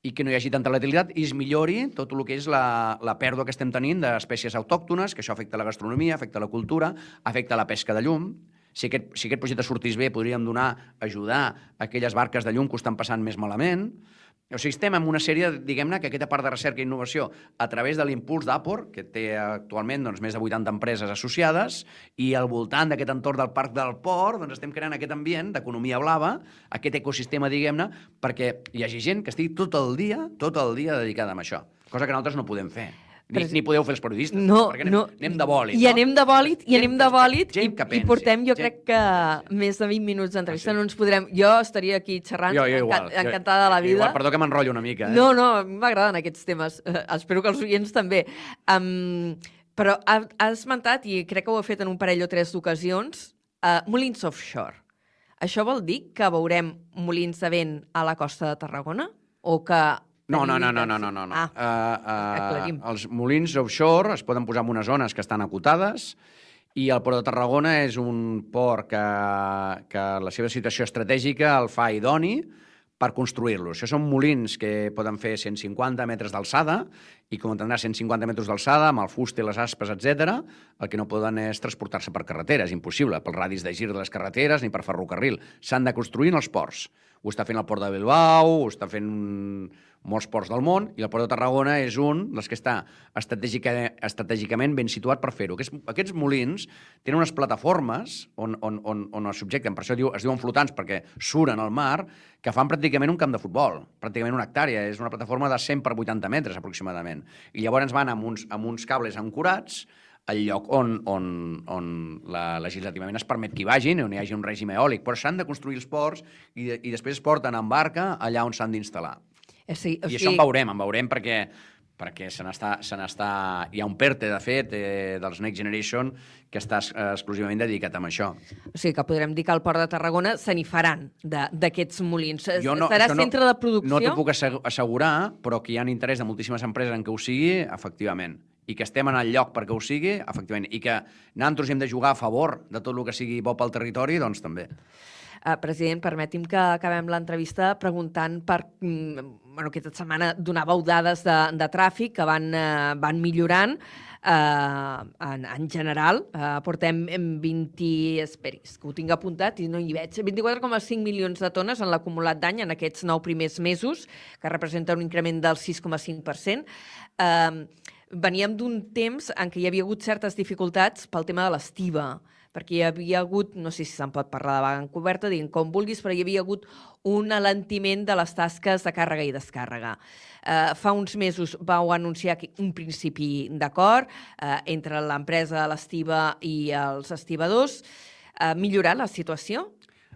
i que no hi hagi tanta letalitat i es millori tot el que és la, la pèrdua que estem tenint d'espècies autòctones, que això afecta la gastronomia, afecta la cultura, afecta la pesca de llum. Si aquest, si aquest projecte sortís bé, podríem donar, ajudar a aquelles barques de llum que estan passant més malament. O sigui, estem en una sèrie, diguem-ne, que aquesta part de recerca i innovació, a través de l'impuls d'Apor, que té actualment doncs, més de 80 empreses associades, i al voltant d'aquest entorn del Parc del Port, doncs estem creant aquest ambient d'economia blava, aquest ecosistema, diguem-ne, perquè hi hagi gent que estigui tot el dia, tot el dia dedicada a això, cosa que nosaltres no podem fer. Ni, ni podeu fer els periodistes, No, perquè anem, no. anem de bòlit. I no? anem de bòlit, i anem de bòlit, i, i portem, jo gent crec que més de 20 minuts d'entrevista, Ah, sí? no ens podrem... Jo estaria aquí xerrant, Jo, jo igual. enca- encantada de la vida. Igual, perdó que m'enrotllo una mica. Eh? No, no, m'agraden aquests temes. Uh, espero que els oients també. Um, però ha, ha esmentat, i crec que ho ha fet en un parell o tres d'ocasions, uh, molins offshore. Això vol dir que veurem molins de vent a la costa de Tarragona? O que... No, no, no, no, no, no, no. Ah, Uh, uh, els molins offshore es poden posar en unes zones que estan acotades i el Port de Tarragona és un port que, que la seva situació estratègica el fa idoni per construir-los. Això són molins que poden fer 150 metres d'alçada i com entendrà 150 metres d'alçada amb el fuste, les aspes, etc. el que no poden és transportar-se per carretera, és impossible, pel radis de gir de les carreteres ni per ferrocarril. S'han de construir en els ports. Ho està fent el port de Bilbao, ho està fent molts ports del món, i el port de Tarragona és un dels que està estratègica, estratègicament ben situat per fer-ho. Aquests, aquests molins tenen unes plataformes on, on, on, on es subjecten, per això diu, es diuen flotants, perquè suren al mar, que fan pràcticament un camp de futbol, pràcticament una hectàrea. És una plataforma de 100 per 80 metres, aproximadament. I llavors van amb uns, amb uns cables ancorats al lloc on, on, on la, legislativament es permet que hi vagin, on hi hagi un règim eòlic, però s'han de construir els ports i, i després es porten en barca allà on s'han d'instal·lar. O sigui, o I sigui, això en veurem, en veurem perquè perquè se n'està... se n'està... Hi ha un PERTE, de fet, eh, dels Next Generation, que està eh, exclusivament dedicat a això. o sigui que podrem dir que al Port de Tarragona se n'hi faran de- d'aquests molins. no, Serà centre de producció? No t'ho puc assegu- assegurar, però que hi ha interès de moltíssimes empreses en què ho sigui, efectivament. i que estem en el lloc perquè ho sigui, efectivament, i que nosaltres hem de jugar a favor de tot el que sigui bo pel territori, doncs també. Uh, president, permeti'm que acabem l'entrevista preguntant per... Mm, bueno, aquesta setmana donàveu dades de, de tràfic que van, uh, van millorant uh, en, en general. Uh, portem 20... Esperis, que ho tinc apuntat i no hi veig. 24,5 milions de tones en l'acumulat d'any en aquests nou primers mesos, que representa un increment del 6,5%. Uh, veníem d'un temps en què hi havia hagut certes dificultats pel tema de l'estiva, perquè hi havia hagut, no sé si se'n pot parlar de vaga encoberta, diguin com vulguis, però hi havia hagut un alentiment de les tasques de càrrega i descàrrega. Eh, fa uns mesos vau anunciar un principi d'acord eh, entre l'empresa l'estiva i els estibadors. Eh, millorar la situació?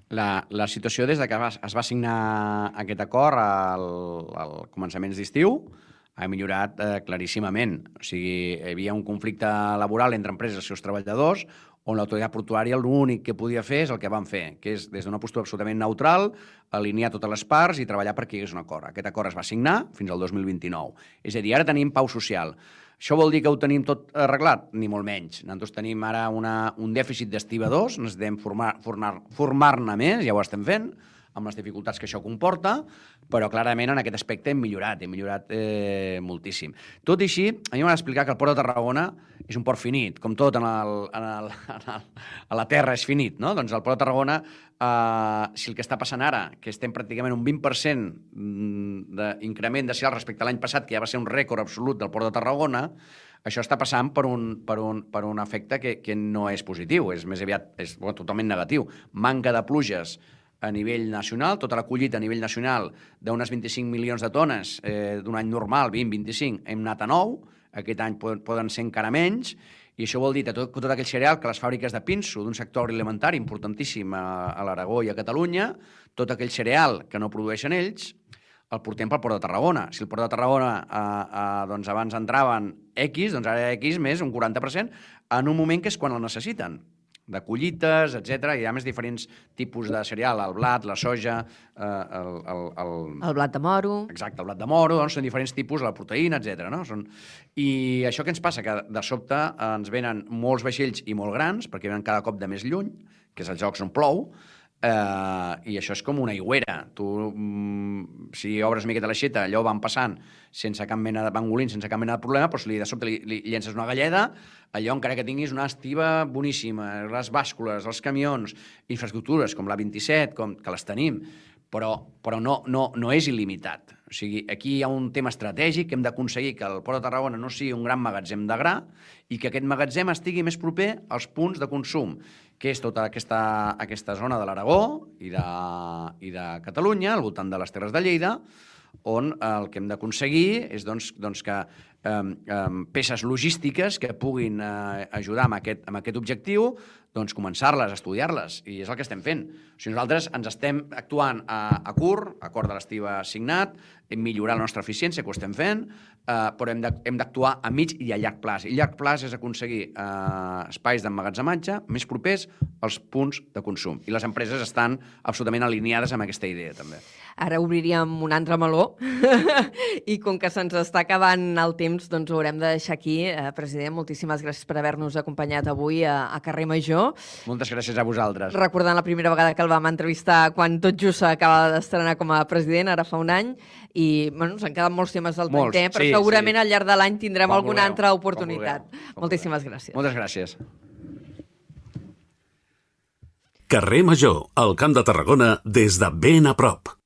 La, la situació des de que es va signar aquest acord al, al començaments d'estiu ha millorat eh, claríssimament. O sigui, hi havia un conflicte laboral entre empreses i els seus treballadors, on l'autoritat portuària l'únic que podia fer és el que van fer, que és des d'una postura absolutament neutral, alinear totes les parts i treballar perquè hi hagués un acord. Aquest acord es va signar fins al 2029. És a dir, ara tenim pau social. Això vol dir que ho tenim tot arreglat? Ni molt menys. Nosaltres tenim ara una, un dèficit d'estibadors, necessitem formar-ne formar, formar més, ja ho estem fent, amb les dificultats que això comporta, però clarament en aquest aspecte hem millorat, hem millorat eh, moltíssim. Tot i així, a mi m'ha d'explicar que el Port de Tarragona és un port finit, com tot en el, en el, en el, a la Terra és finit, no? Doncs el Port de Tarragona, eh, si el que està passant ara, que estem pràcticament un 20% mm, d'increment de sales respecte a l'any passat, que ja va ser un rècord absolut del Port de Tarragona, això està passant per un, per un, per un efecte que, que no és positiu, és més aviat és, bueno, totalment negatiu. Manca de pluges a nivell nacional, tota la collita a nivell nacional d'unes 25 milions de tones eh, d'un any normal, 20-25, hem anat a 9, aquest any poden, ser encara menys, i això vol dir que tot, tot aquell cereal que les fàbriques de pinso, d'un sector agroalimentari importantíssim a, a l'Aragó i a Catalunya, tot aquell cereal que no produeixen ells, el portem pel Port de Tarragona. Si el Port de Tarragona eh, eh, doncs abans entraven X, doncs ara X més un 40%, en un moment que és quan el necessiten de collites, etc. Hi ha més diferents tipus de cereal, el blat, la soja, eh, el, el, el... El blat de moro. Exacte, el blat de moro, doncs són diferents tipus, la proteïna, etc. No? Són... I això que ens passa? Que de sobte ens venen molts vaixells i molt grans, perquè venen cada cop de més lluny, que és els jocs on plou, eh, i això és com una aigüera. Tu, mm, si obres miqueta l'aixeta, allò van passant sense cap mena de pangolins, sense cap mena de problema, però si li, de sobte li, li llences una galleda, allò encara que tinguis una estiva boníssima, les bàscules, els camions, infraestructures com la 27, com, que les tenim, però, però no, no, no és il·limitat. O sigui, aquí hi ha un tema estratègic que hem d'aconseguir que el Port de Tarragona no sigui un gran magatzem de gra i que aquest magatzem estigui més proper als punts de consum, que és tota aquesta, aquesta zona de l'Aragó i, de, i de Catalunya, al voltant de les Terres de Lleida, on el que hem d'aconseguir és doncs, doncs que eh, eh, peces logístiques que puguin eh, ajudar amb aquest, amb aquest objectiu doncs començar-les, estudiar-les, i és el que estem fent. O sigui, nosaltres ens estem actuant a, a curt, acord de l'estiva signat, hem millorat la nostra eficiència, que ho estem fent, eh, però hem d'actuar a mig i a llarg plaç. I llarg plaç és aconseguir eh, espais d'emmagatzematge més propers als punts de consum. I les empreses estan absolutament alineades amb aquesta idea, també. Ara obriríem un altre meló i com que se'ns està acabant el temps, doncs ho haurem de deixar aquí. Eh, president, moltíssimes gràcies per haver-nos acompanyat avui a, a Carrer Major. Moltes gràcies a vosaltres. Recordant la primera vegada que el vam entrevistar quan tot just s'acaba d'estrenar com a president, ara fa un any, i bueno, s'han quedat molts temes al molts, tinter, però sí, segurament sí. al llarg de l'any tindrem Com alguna vulgueu, altra com oportunitat. vulgueu, com Moltíssimes vulgueu. gràcies. Moltes gràcies. Carrer Major, al Camp de Tarragona, des de ben a prop.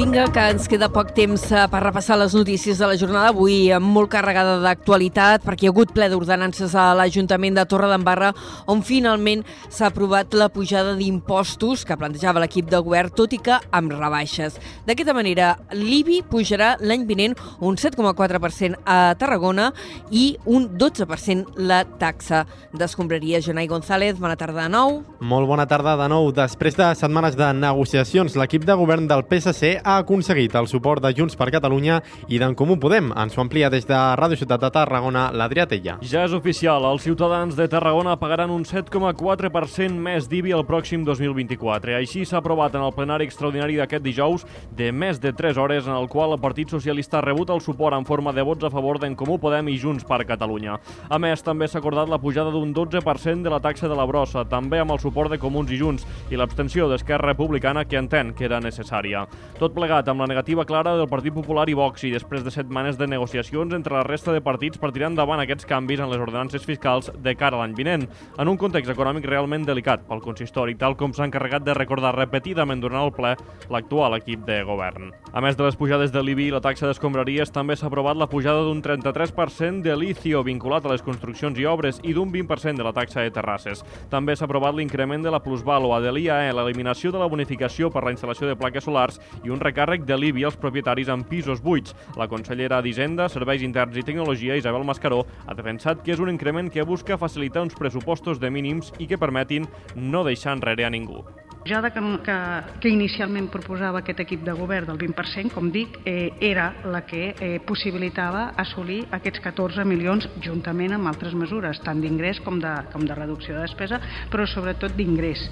Vinga, que ens queda poc temps eh, per repassar les notícies de la jornada avui, molt carregada d'actualitat, perquè hi ha hagut ple d'ordenances a l'Ajuntament de Torre d'Embarra, on finalment s'ha aprovat la pujada d'impostos que plantejava l'equip de govern, tot i que amb rebaixes. D'aquesta manera, l'IBI pujarà l'any vinent un 7,4% a Tarragona i un 12% la taxa d'escombraria. Jonai González, bona tarda de nou. Molt bona tarda de nou. Després de setmanes de negociacions, l'equip de govern del PSC ha aconseguit el suport de Junts per Catalunya i d'en Comú Podem. Ens ho amplia des de Ràdio Ciutat de Tarragona, l'Adrià Tella. Ja és oficial, els ciutadans de Tarragona pagaran un 7,4% més d'IBI el pròxim 2024. Així s'ha aprovat en el plenari extraordinari d'aquest dijous de més de 3 hores en el qual el Partit Socialista ha rebut el suport en forma de vots a favor d'en Comú Podem i Junts per Catalunya. A més, també s'ha acordat la pujada d'un 12% de la taxa de la brossa, també amb el suport de Comuns i Junts, i l'abstenció d'Esquerra Republicana que entén que era necessària. Tot plegat amb la negativa clara del Partit Popular i Vox i després de setmanes de negociacions entre la resta de partits per tirar endavant aquests canvis en les ordenances fiscals de cara a l'any vinent, en un context econòmic realment delicat pel consistori, tal com s'ha encarregat de recordar repetidament durant el ple l'actual equip de govern. A més de les pujades de l'IBI i la taxa d'escombraries, també s'ha aprovat la pujada d'un 33% de l'ICIO vinculat a les construccions i obres i d'un 20% de la taxa de terrasses. També s'ha aprovat l'increment de la plusvàlua de l'IAE, l'eliminació de la bonificació per la instal·lació de plaques solars i un recàrrec de l'IBI als propietaris en pisos buits. La consellera d'Hisenda, Serveis Interns i Tecnologia, Isabel Mascaró, ha defensat que és un increment que busca facilitar uns pressupostos de mínims i que permetin no deixar enrere a ningú. Ja que, que, que inicialment proposava aquest equip de govern del 20%, com dic, eh, era la que eh, possibilitava assolir aquests 14 milions juntament amb altres mesures, tant d'ingrés com, de, com de reducció de despesa, però sobretot d'ingrés.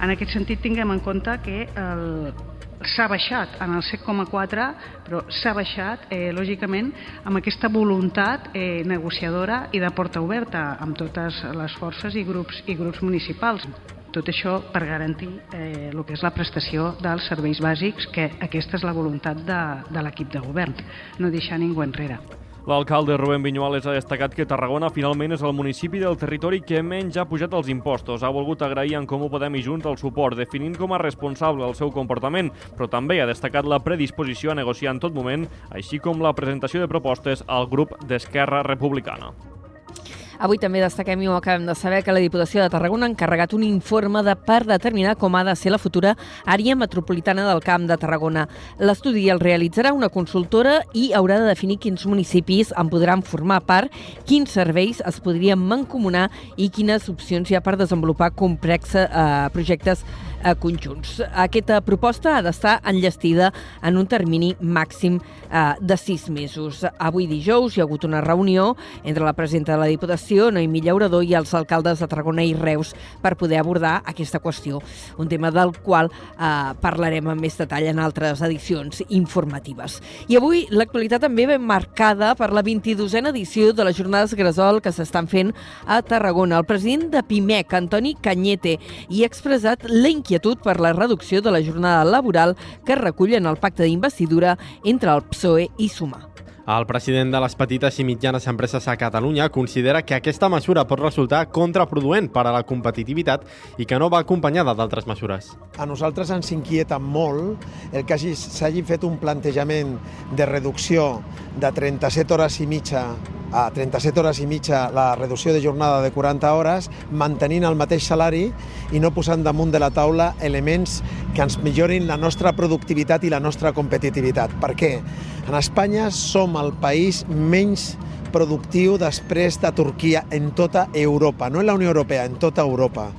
En aquest sentit tinguem en compte que el, s'ha baixat en el 7,4, però s'ha baixat, eh, lògicament, amb aquesta voluntat eh, negociadora i de porta oberta amb totes les forces i grups, i grups municipals. Tot això per garantir eh, el que és la prestació dels serveis bàsics, que aquesta és la voluntat de, de l'equip de govern, no deixar ningú enrere. L'alcalde Rubén Viñuales ha destacat que Tarragona finalment és el municipi del territori que menys ha pujat els impostos. Ha volgut agrair en Comú Podem i Junts el suport, definint com a responsable el seu comportament, però també ha destacat la predisposició a negociar en tot moment, així com la presentació de propostes al grup d'Esquerra Republicana. Avui també destaquem i ho acabem de saber que la Diputació de Tarragona ha encarregat un informe de per determinar com ha de ser la futura àrea metropolitana del Camp de Tarragona. L'estudi el realitzarà una consultora i haurà de definir quins municipis en podran formar part, quins serveis es podrien mancomunar i quines opcions hi ha per desenvolupar complexes eh, projectes conjunts. Aquesta proposta ha d'estar enllestida en un termini màxim eh, de sis mesos. Avui dijous hi ha hagut una reunió entre la presidenta de la Diputació, Noemí Llaurador, i els alcaldes de Tarragona i Reus per poder abordar aquesta qüestió, un tema del qual eh, parlarem amb més detall en altres edicions informatives. I avui l'actualitat també ben marcada per la 22a edició de les Jornades Gresol que s'estan fent a Tarragona. El president de PIMEC, Antoni Canyete, hi ha expressat la inquietud per la reducció de la jornada laboral que recullen el pacte d'investidura entre el PSOE i Sumar. El president de les petites i mitjanes empreses a Catalunya considera que aquesta mesura pot resultar contraproduent per a la competitivitat i que no va acompanyada d'altres mesures. A nosaltres ens inquieta molt el que s'hagi fet un plantejament de reducció de 37 hores i mitja a 37 hores i mitja la reducció de jornada de 40 hores, mantenint el mateix salari i no posant damunt de la taula elements que ens millorin la nostra productivitat i la nostra competitivitat. Per què? En Espanya som el país menys productiu després de Turquia en tota Europa, no en la Unió Europea, en tota Europa.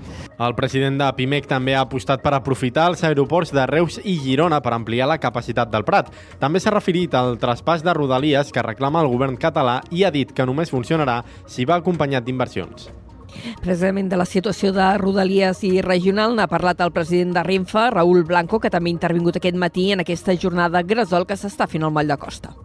El president de PIMEC també ha apostat per aprofitar els aeroports de Reus i Girona per ampliar la capacitat del Prat. També s'ha referit al traspàs de Rodalies que reclama el govern català i ha dit que només funcionarà si va acompanyat d'inversions. Precisament de la situació de Rodalies i regional n'ha parlat el president de Renfe, Raül Blanco, que també ha intervingut aquest matí en aquesta jornada gresol que s'està fent al Moll de Costa.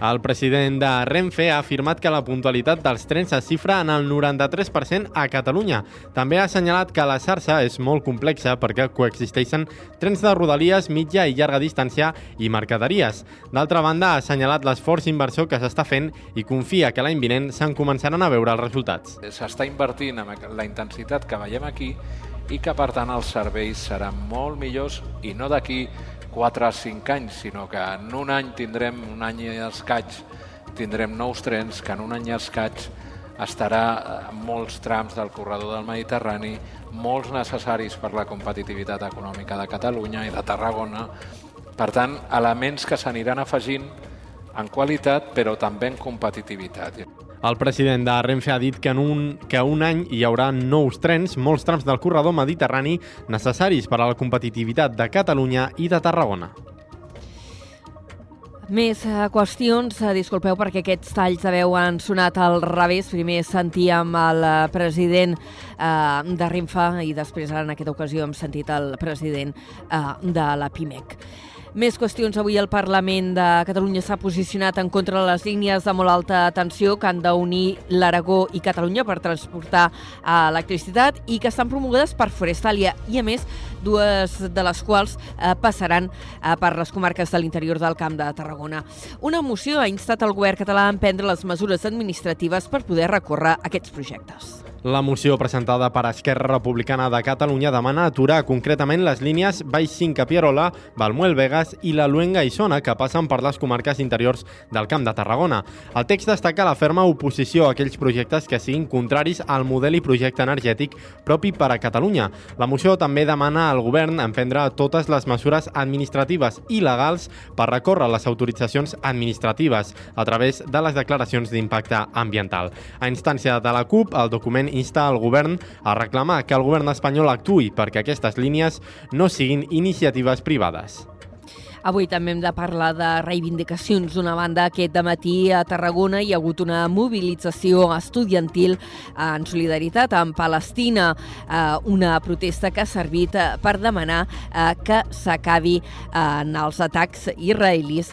El president de Renfe ha afirmat que la puntualitat dels trens es xifra en el 93% a Catalunya. També ha assenyalat que la xarxa és molt complexa perquè coexisteixen trens de rodalies, mitja i llarga distància i mercaderies. D'altra banda, ha assenyalat l'esforç inversor que s'està fent i confia que l'any vinent se'n començaran a veure els resultats. S'està invertint en la intensitat que veiem aquí i que, per tant, els serveis seran molt millors i no d'aquí 4 a 5 anys, sinó que en un any tindrem, un any i escaig, tindrem nous trens, que en un any i escaig estarà en molts trams del corredor del Mediterrani, molts necessaris per la competitivitat econòmica de Catalunya i de Tarragona. Per tant, elements que s'aniran afegint en qualitat, però també en competitivitat. El president de Renfe ha dit que en un, que un any hi haurà nous trens, molts trams del corredor mediterrani necessaris per a la competitivitat de Catalunya i de Tarragona. Més uh, qüestions, uh, disculpeu perquè aquests talls de veu han sonat al revés. Primer sentíem el uh, president uh, de Renfe i després en aquesta ocasió hem sentit el president uh, de la PIMEC. Més qüestions. Avui el Parlament de Catalunya s'ha posicionat en contra de les línies de molt alta tensió que han d'unir l'Aragó i Catalunya per transportar electricitat i que estan promogudes per Forestalia i, a més, dues de les quals eh, passaran eh, per les comarques de l'interior del Camp de Tarragona. Una moció ha instat el govern català a emprendre les mesures administratives per poder recórrer aquests projectes. La moció presentada per Esquerra Republicana de Catalunya demana aturar concretament les línies Baix 5 a Pierola, Balmuel Vegas i la Luenga i Sona que passen per les comarques interiors del Camp de Tarragona. El text destaca la ferma oposició a aquells projectes que siguin contraris al model i projecte energètic propi per a Catalunya. La moció també demana al govern emprendre totes les mesures administratives i legals per recórrer les autoritzacions administratives a través de les declaracions d'impacte ambiental. A instància de la CUP, el document insta al govern a reclamar que el govern espanyol actui perquè aquestes línies no siguin iniciatives privades. Avui també hem de parlar de reivindicacions. D'una banda, aquest de matí a Tarragona hi ha hagut una mobilització estudiantil en solidaritat amb Palestina, eh, una protesta que ha servit eh, per demanar eh, que s'acabi en els atacs israelis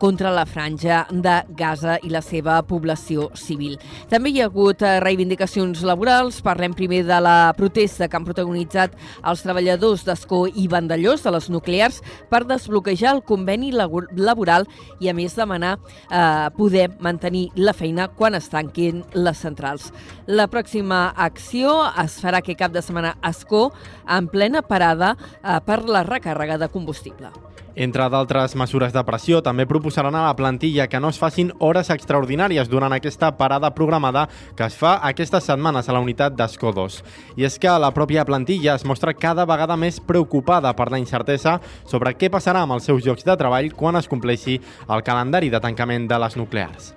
contra la franja de Gaza i la seva població civil. També hi ha hagut reivindicacions laborals. Parlem primer de la protesta que han protagonitzat els treballadors d'Escó i Vandellós de les nuclears per desbloquejar el conveni laboral i, a més, demanar eh, poder mantenir la feina quan es tanquin les centrals. La pròxima acció es farà aquest cap de setmana a Escó en plena parada eh, per la recàrrega de combustible. Entre d'altres mesures de pressió, també proposaran a la plantilla que no es facin hores extraordinàries durant aquesta parada programada que es fa aquestes setmanes a la unitat d'Escó 2. I és que la pròpia plantilla es mostra cada vegada més preocupada per la incertesa sobre què passarà amb els seus llocs de treball quan es compleixi el calendari de tancament de les nuclears.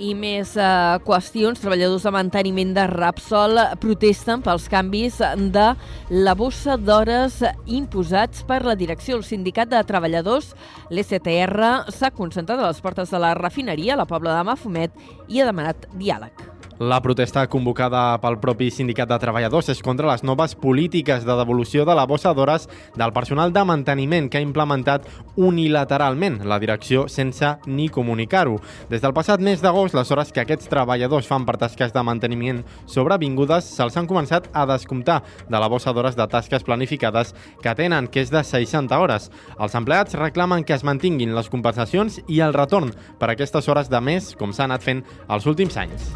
I més eh, qüestions. Treballadors de manteniment de Rapsol protesten pels canvis de la bossa d'hores imposats per la direcció. El sindicat de treballadors, l'STR, s'ha concentrat a les portes de la refineria a la Pobla de Mafumet i ha demanat diàleg. La protesta convocada pel propi sindicat de treballadors és contra les noves polítiques de devolució de la bossa d'hores del personal de manteniment que ha implementat unilateralment la direcció sense ni comunicar-ho. Des del passat mes d'agost, les hores que aquests treballadors fan per tasques de manteniment sobrevingudes se'ls han començat a descomptar de la bossa d'hores de tasques planificades que tenen, que és de 60 hores. Els empleats reclamen que es mantinguin les compensacions i el retorn per aquestes hores de més, com s'ha anat fent els últims anys.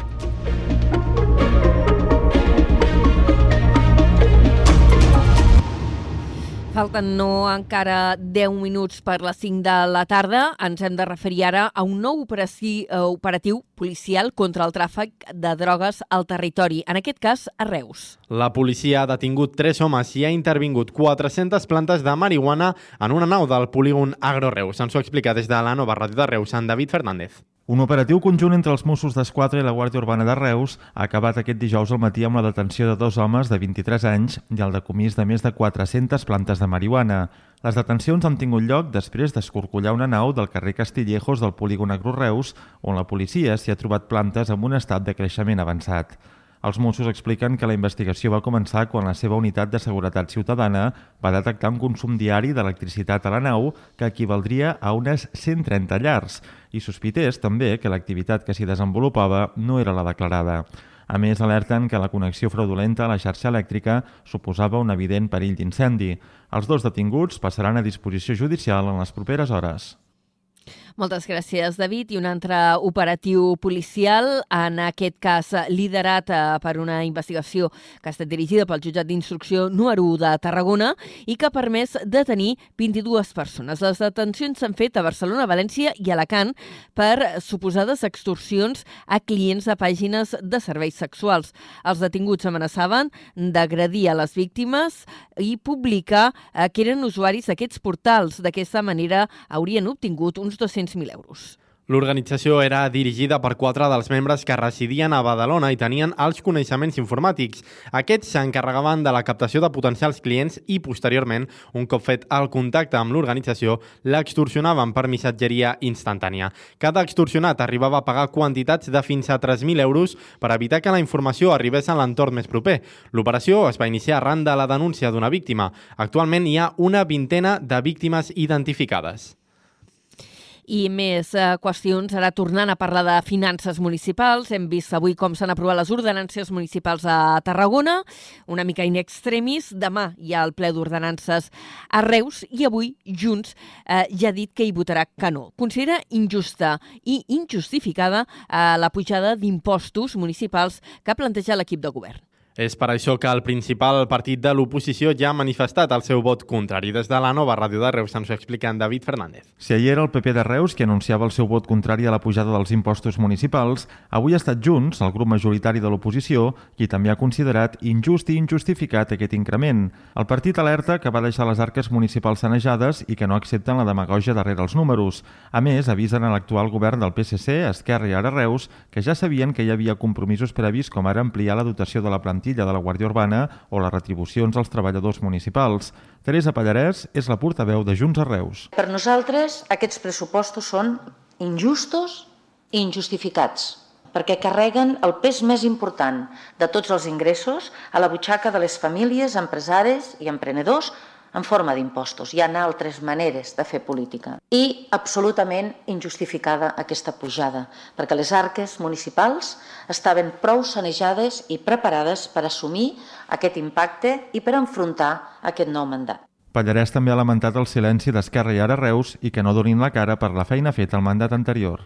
Falten no encara 10 minuts per les 5 de la tarda. Ens hem de referir ara a un nou eh, operatiu policial contra el tràfic de drogues al territori, en aquest cas a Reus. La policia ha detingut tres homes i ha intervingut 400 plantes de marihuana en una nau del polígon Agro Reus. Ens ho explica des de la nova ràdio de Reus, en David Fernández. Un operatiu conjunt entre els Mossos d'Esquadra i la Guàrdia Urbana de Reus ha acabat aquest dijous al matí amb la detenció de dos homes de 23 anys i el decomís de més de 400 plantes de marihuana. Les detencions han tingut lloc després d'escorcollar una nau del carrer Castillejos del polígon Agro Reus, on la policia s'hi ha trobat plantes amb un estat de creixement avançat. Els Mossos expliquen que la investigació va començar quan la seva unitat de seguretat ciutadana va detectar un consum diari d'electricitat a la nau que equivaldria a unes 130 llars i sospités també que l'activitat que s'hi desenvolupava no era la declarada. A més, alerten que la connexió fraudulenta a la xarxa elèctrica suposava un evident perill d'incendi. Els dos detinguts passaran a disposició judicial en les properes hores. Moltes gràcies, David. I un altre operatiu policial, en aquest cas liderat eh, per una investigació que ha estat dirigida pel jutjat d'instrucció número 1 de Tarragona i que ha permès detenir 22 persones. Les detencions s'han fet a Barcelona, València i Alacant per suposades extorsions a clients de pàgines de serveis sexuals. Els detinguts amenaçaven d'agredir a les víctimes i publicar eh, que eren usuaris d'aquests portals. D'aquesta manera haurien obtingut uns 200 200.000 euros. L'organització era dirigida per quatre dels membres que residien a Badalona i tenien alts coneixements informàtics. Aquests s'encarregaven de la captació de potencials clients i, posteriorment, un cop fet el contacte amb l'organització, l'extorsionaven per missatgeria instantània. Cada extorsionat arribava a pagar quantitats de fins a 3.000 euros per evitar que la informació arribés a l'entorn més proper. L'operació es va iniciar arran de la denúncia d'una víctima. Actualment hi ha una vintena de víctimes identificades i més eh, qüestions. Ara tornant a parlar de finances municipals, hem vist avui com s'han aprovat les ordenances municipals a Tarragona, una mica in extremis. Demà hi ha el ple d'ordenances a Reus i avui Junts eh, ja ha dit que hi votarà que no. Considera injusta i injustificada eh, la pujada d'impostos municipals que ha plantejat l'equip de govern. És per això que el principal partit de l'oposició ja ha manifestat el seu vot contrari. Des de la nova ràdio de Reus ens ho explica en David Fernández. Si ahir era el PP de Reus que anunciava el seu vot contrari a la pujada dels impostos municipals, avui ha estat Junts, el grup majoritari de l'oposició, qui també ha considerat injust i injustificat aquest increment. El partit alerta que va deixar les arques municipals sanejades i que no accepten la demagogia darrere els números. A més, avisen a l'actual govern del PSC, Esquerra i ara Reus, que ja sabien que hi havia compromisos previs com ara ampliar la dotació de la plantilla plantilla de la Guàrdia Urbana o les retribucions als treballadors municipals. Teresa Pallarès és la portaveu de Junts a Reus. Per nosaltres, aquests pressupostos són injustos i injustificats perquè carreguen el pes més important de tots els ingressos a la butxaca de les famílies, empresaris i emprenedors en forma d'impostos. Hi ha altres maneres de fer política. I absolutament injustificada aquesta pujada, perquè les arques municipals estaven prou sanejades i preparades per assumir aquest impacte i per enfrontar aquest nou mandat. Pallarès també ha lamentat el silenci d'Esquerra i Ara Reus i que no donin la cara per la feina feta al mandat anterior.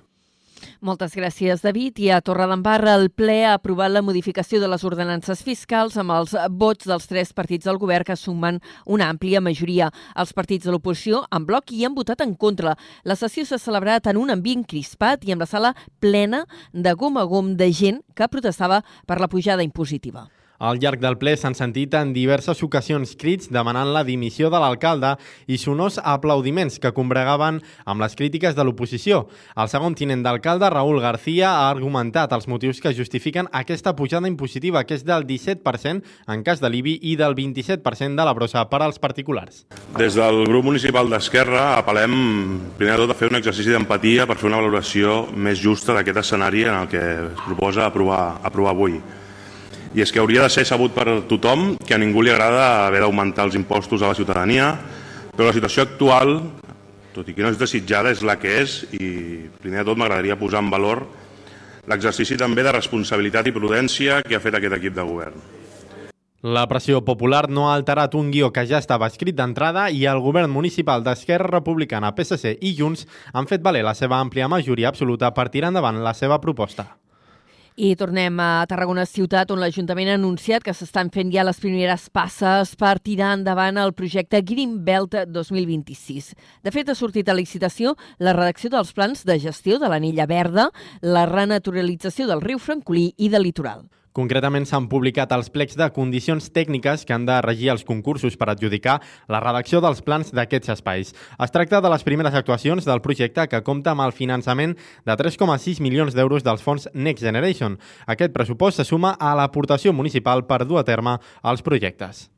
Moltes gràcies, David. I a Torredembarra el ple ha aprovat la modificació de les ordenances fiscals amb els vots dels tres partits del govern que sumen una àmplia majoria. Els partits de l'oposició en bloc hi han votat en contra. La sessió s'ha celebrat en un ambient crispat i amb la sala plena de gom a gom de gent que protestava per la pujada impositiva. Al llarg del ple s'han sentit en diverses ocasions crits demanant la dimissió de l'alcalde i sonors aplaudiments que combregaven amb les crítiques de l'oposició. El segon tinent d'alcalde, Raül García, ha argumentat els motius que justifiquen aquesta pujada impositiva, que és del 17% en cas de l'IBI i del 27% de la brossa per als particulars. Des del grup municipal d'Esquerra apel·lem primer de tot a fer un exercici d'empatia per fer una valoració més justa d'aquest escenari en el que es proposa aprovar, aprovar avui i és que hauria de ser sabut per tothom que a ningú li agrada haver d'augmentar els impostos a la ciutadania, però la situació actual, tot i que no és desitjada, és la que és i primer de tot m'agradaria posar en valor l'exercici també de responsabilitat i prudència que ha fet aquest equip de govern. La pressió popular no ha alterat un guió que ja estava escrit d'entrada i el govern municipal d'Esquerra Republicana, PSC i Junts han fet valer la seva àmplia majoria absoluta per tirar endavant la seva proposta. I tornem a Tarragona ciutat, on l'Ajuntament ha anunciat que s'estan fent ja les primeres passes per tirar endavant el projecte Green Belt 2026. De fet, ha sortit a licitació la redacció dels plans de gestió de l'anella verda, la renaturalització del riu Francolí i del litoral. Concretament s'han publicat els plecs de condicions tècniques que han de regir els concursos per adjudicar la redacció dels plans d'aquests espais. Es tracta de les primeres actuacions del projecte que compta amb el finançament de 3,6 milions d'euros dels fons Next Generation. Aquest pressupost se suma a l'aportació municipal per dur a terme els projectes.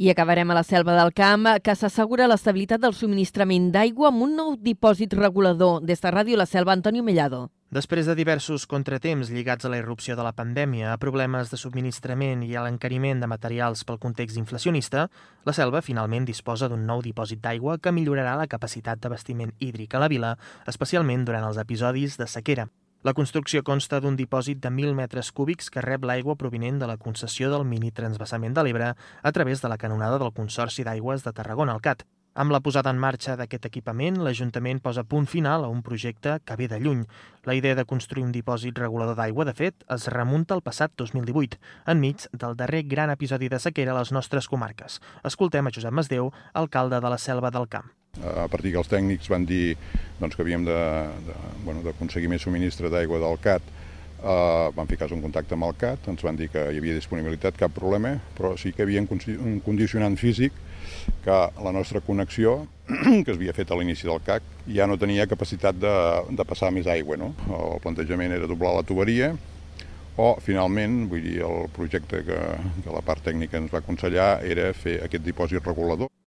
I acabarem a la selva del camp, que s'assegura l'estabilitat del subministrament d'aigua amb un nou dipòsit regulador. Des de Ràdio La Selva, Antonio Mellado. Després de diversos contratemps lligats a la irrupció de la pandèmia, a problemes de subministrament i a l'encariment de materials pel context inflacionista, la Selva finalment disposa d'un nou dipòsit d'aigua que millorarà la capacitat d'abastiment hídric a la vila, especialment durant els episodis de sequera. La construcció consta d'un dipòsit de 1.000 metres cúbics que rep l'aigua provinent de la concessió del mini transvasament de l'Ebre a través de la canonada del Consorci d'Aigües de Tarragona, el CAT. Amb la posada en marxa d'aquest equipament, l'Ajuntament posa punt final a un projecte que ve de lluny. La idea de construir un dipòsit regulador d'aigua, de fet, es remunta al passat 2018, enmig del darrer gran episodi de sequera a les nostres comarques. Escoltem a Josep Masdeu, alcalde de la Selva del Camp. A partir que els tècnics van dir doncs, que havíem d'aconseguir bueno, més subministre d'aigua del CAT, eh, vam ficar-nos en contacte amb el CAT, ens van dir que hi havia disponibilitat, cap problema, però sí que hi havia un condicionant físic que la nostra connexió que es havia fet a l'inici del CAC, ja no tenia capacitat de, de passar més aigua. No? El plantejament era doblar la tuberia, o finalment, vull dir, el projecte que, que la part tècnica ens va aconsellar era fer aquest dipòsit regulador.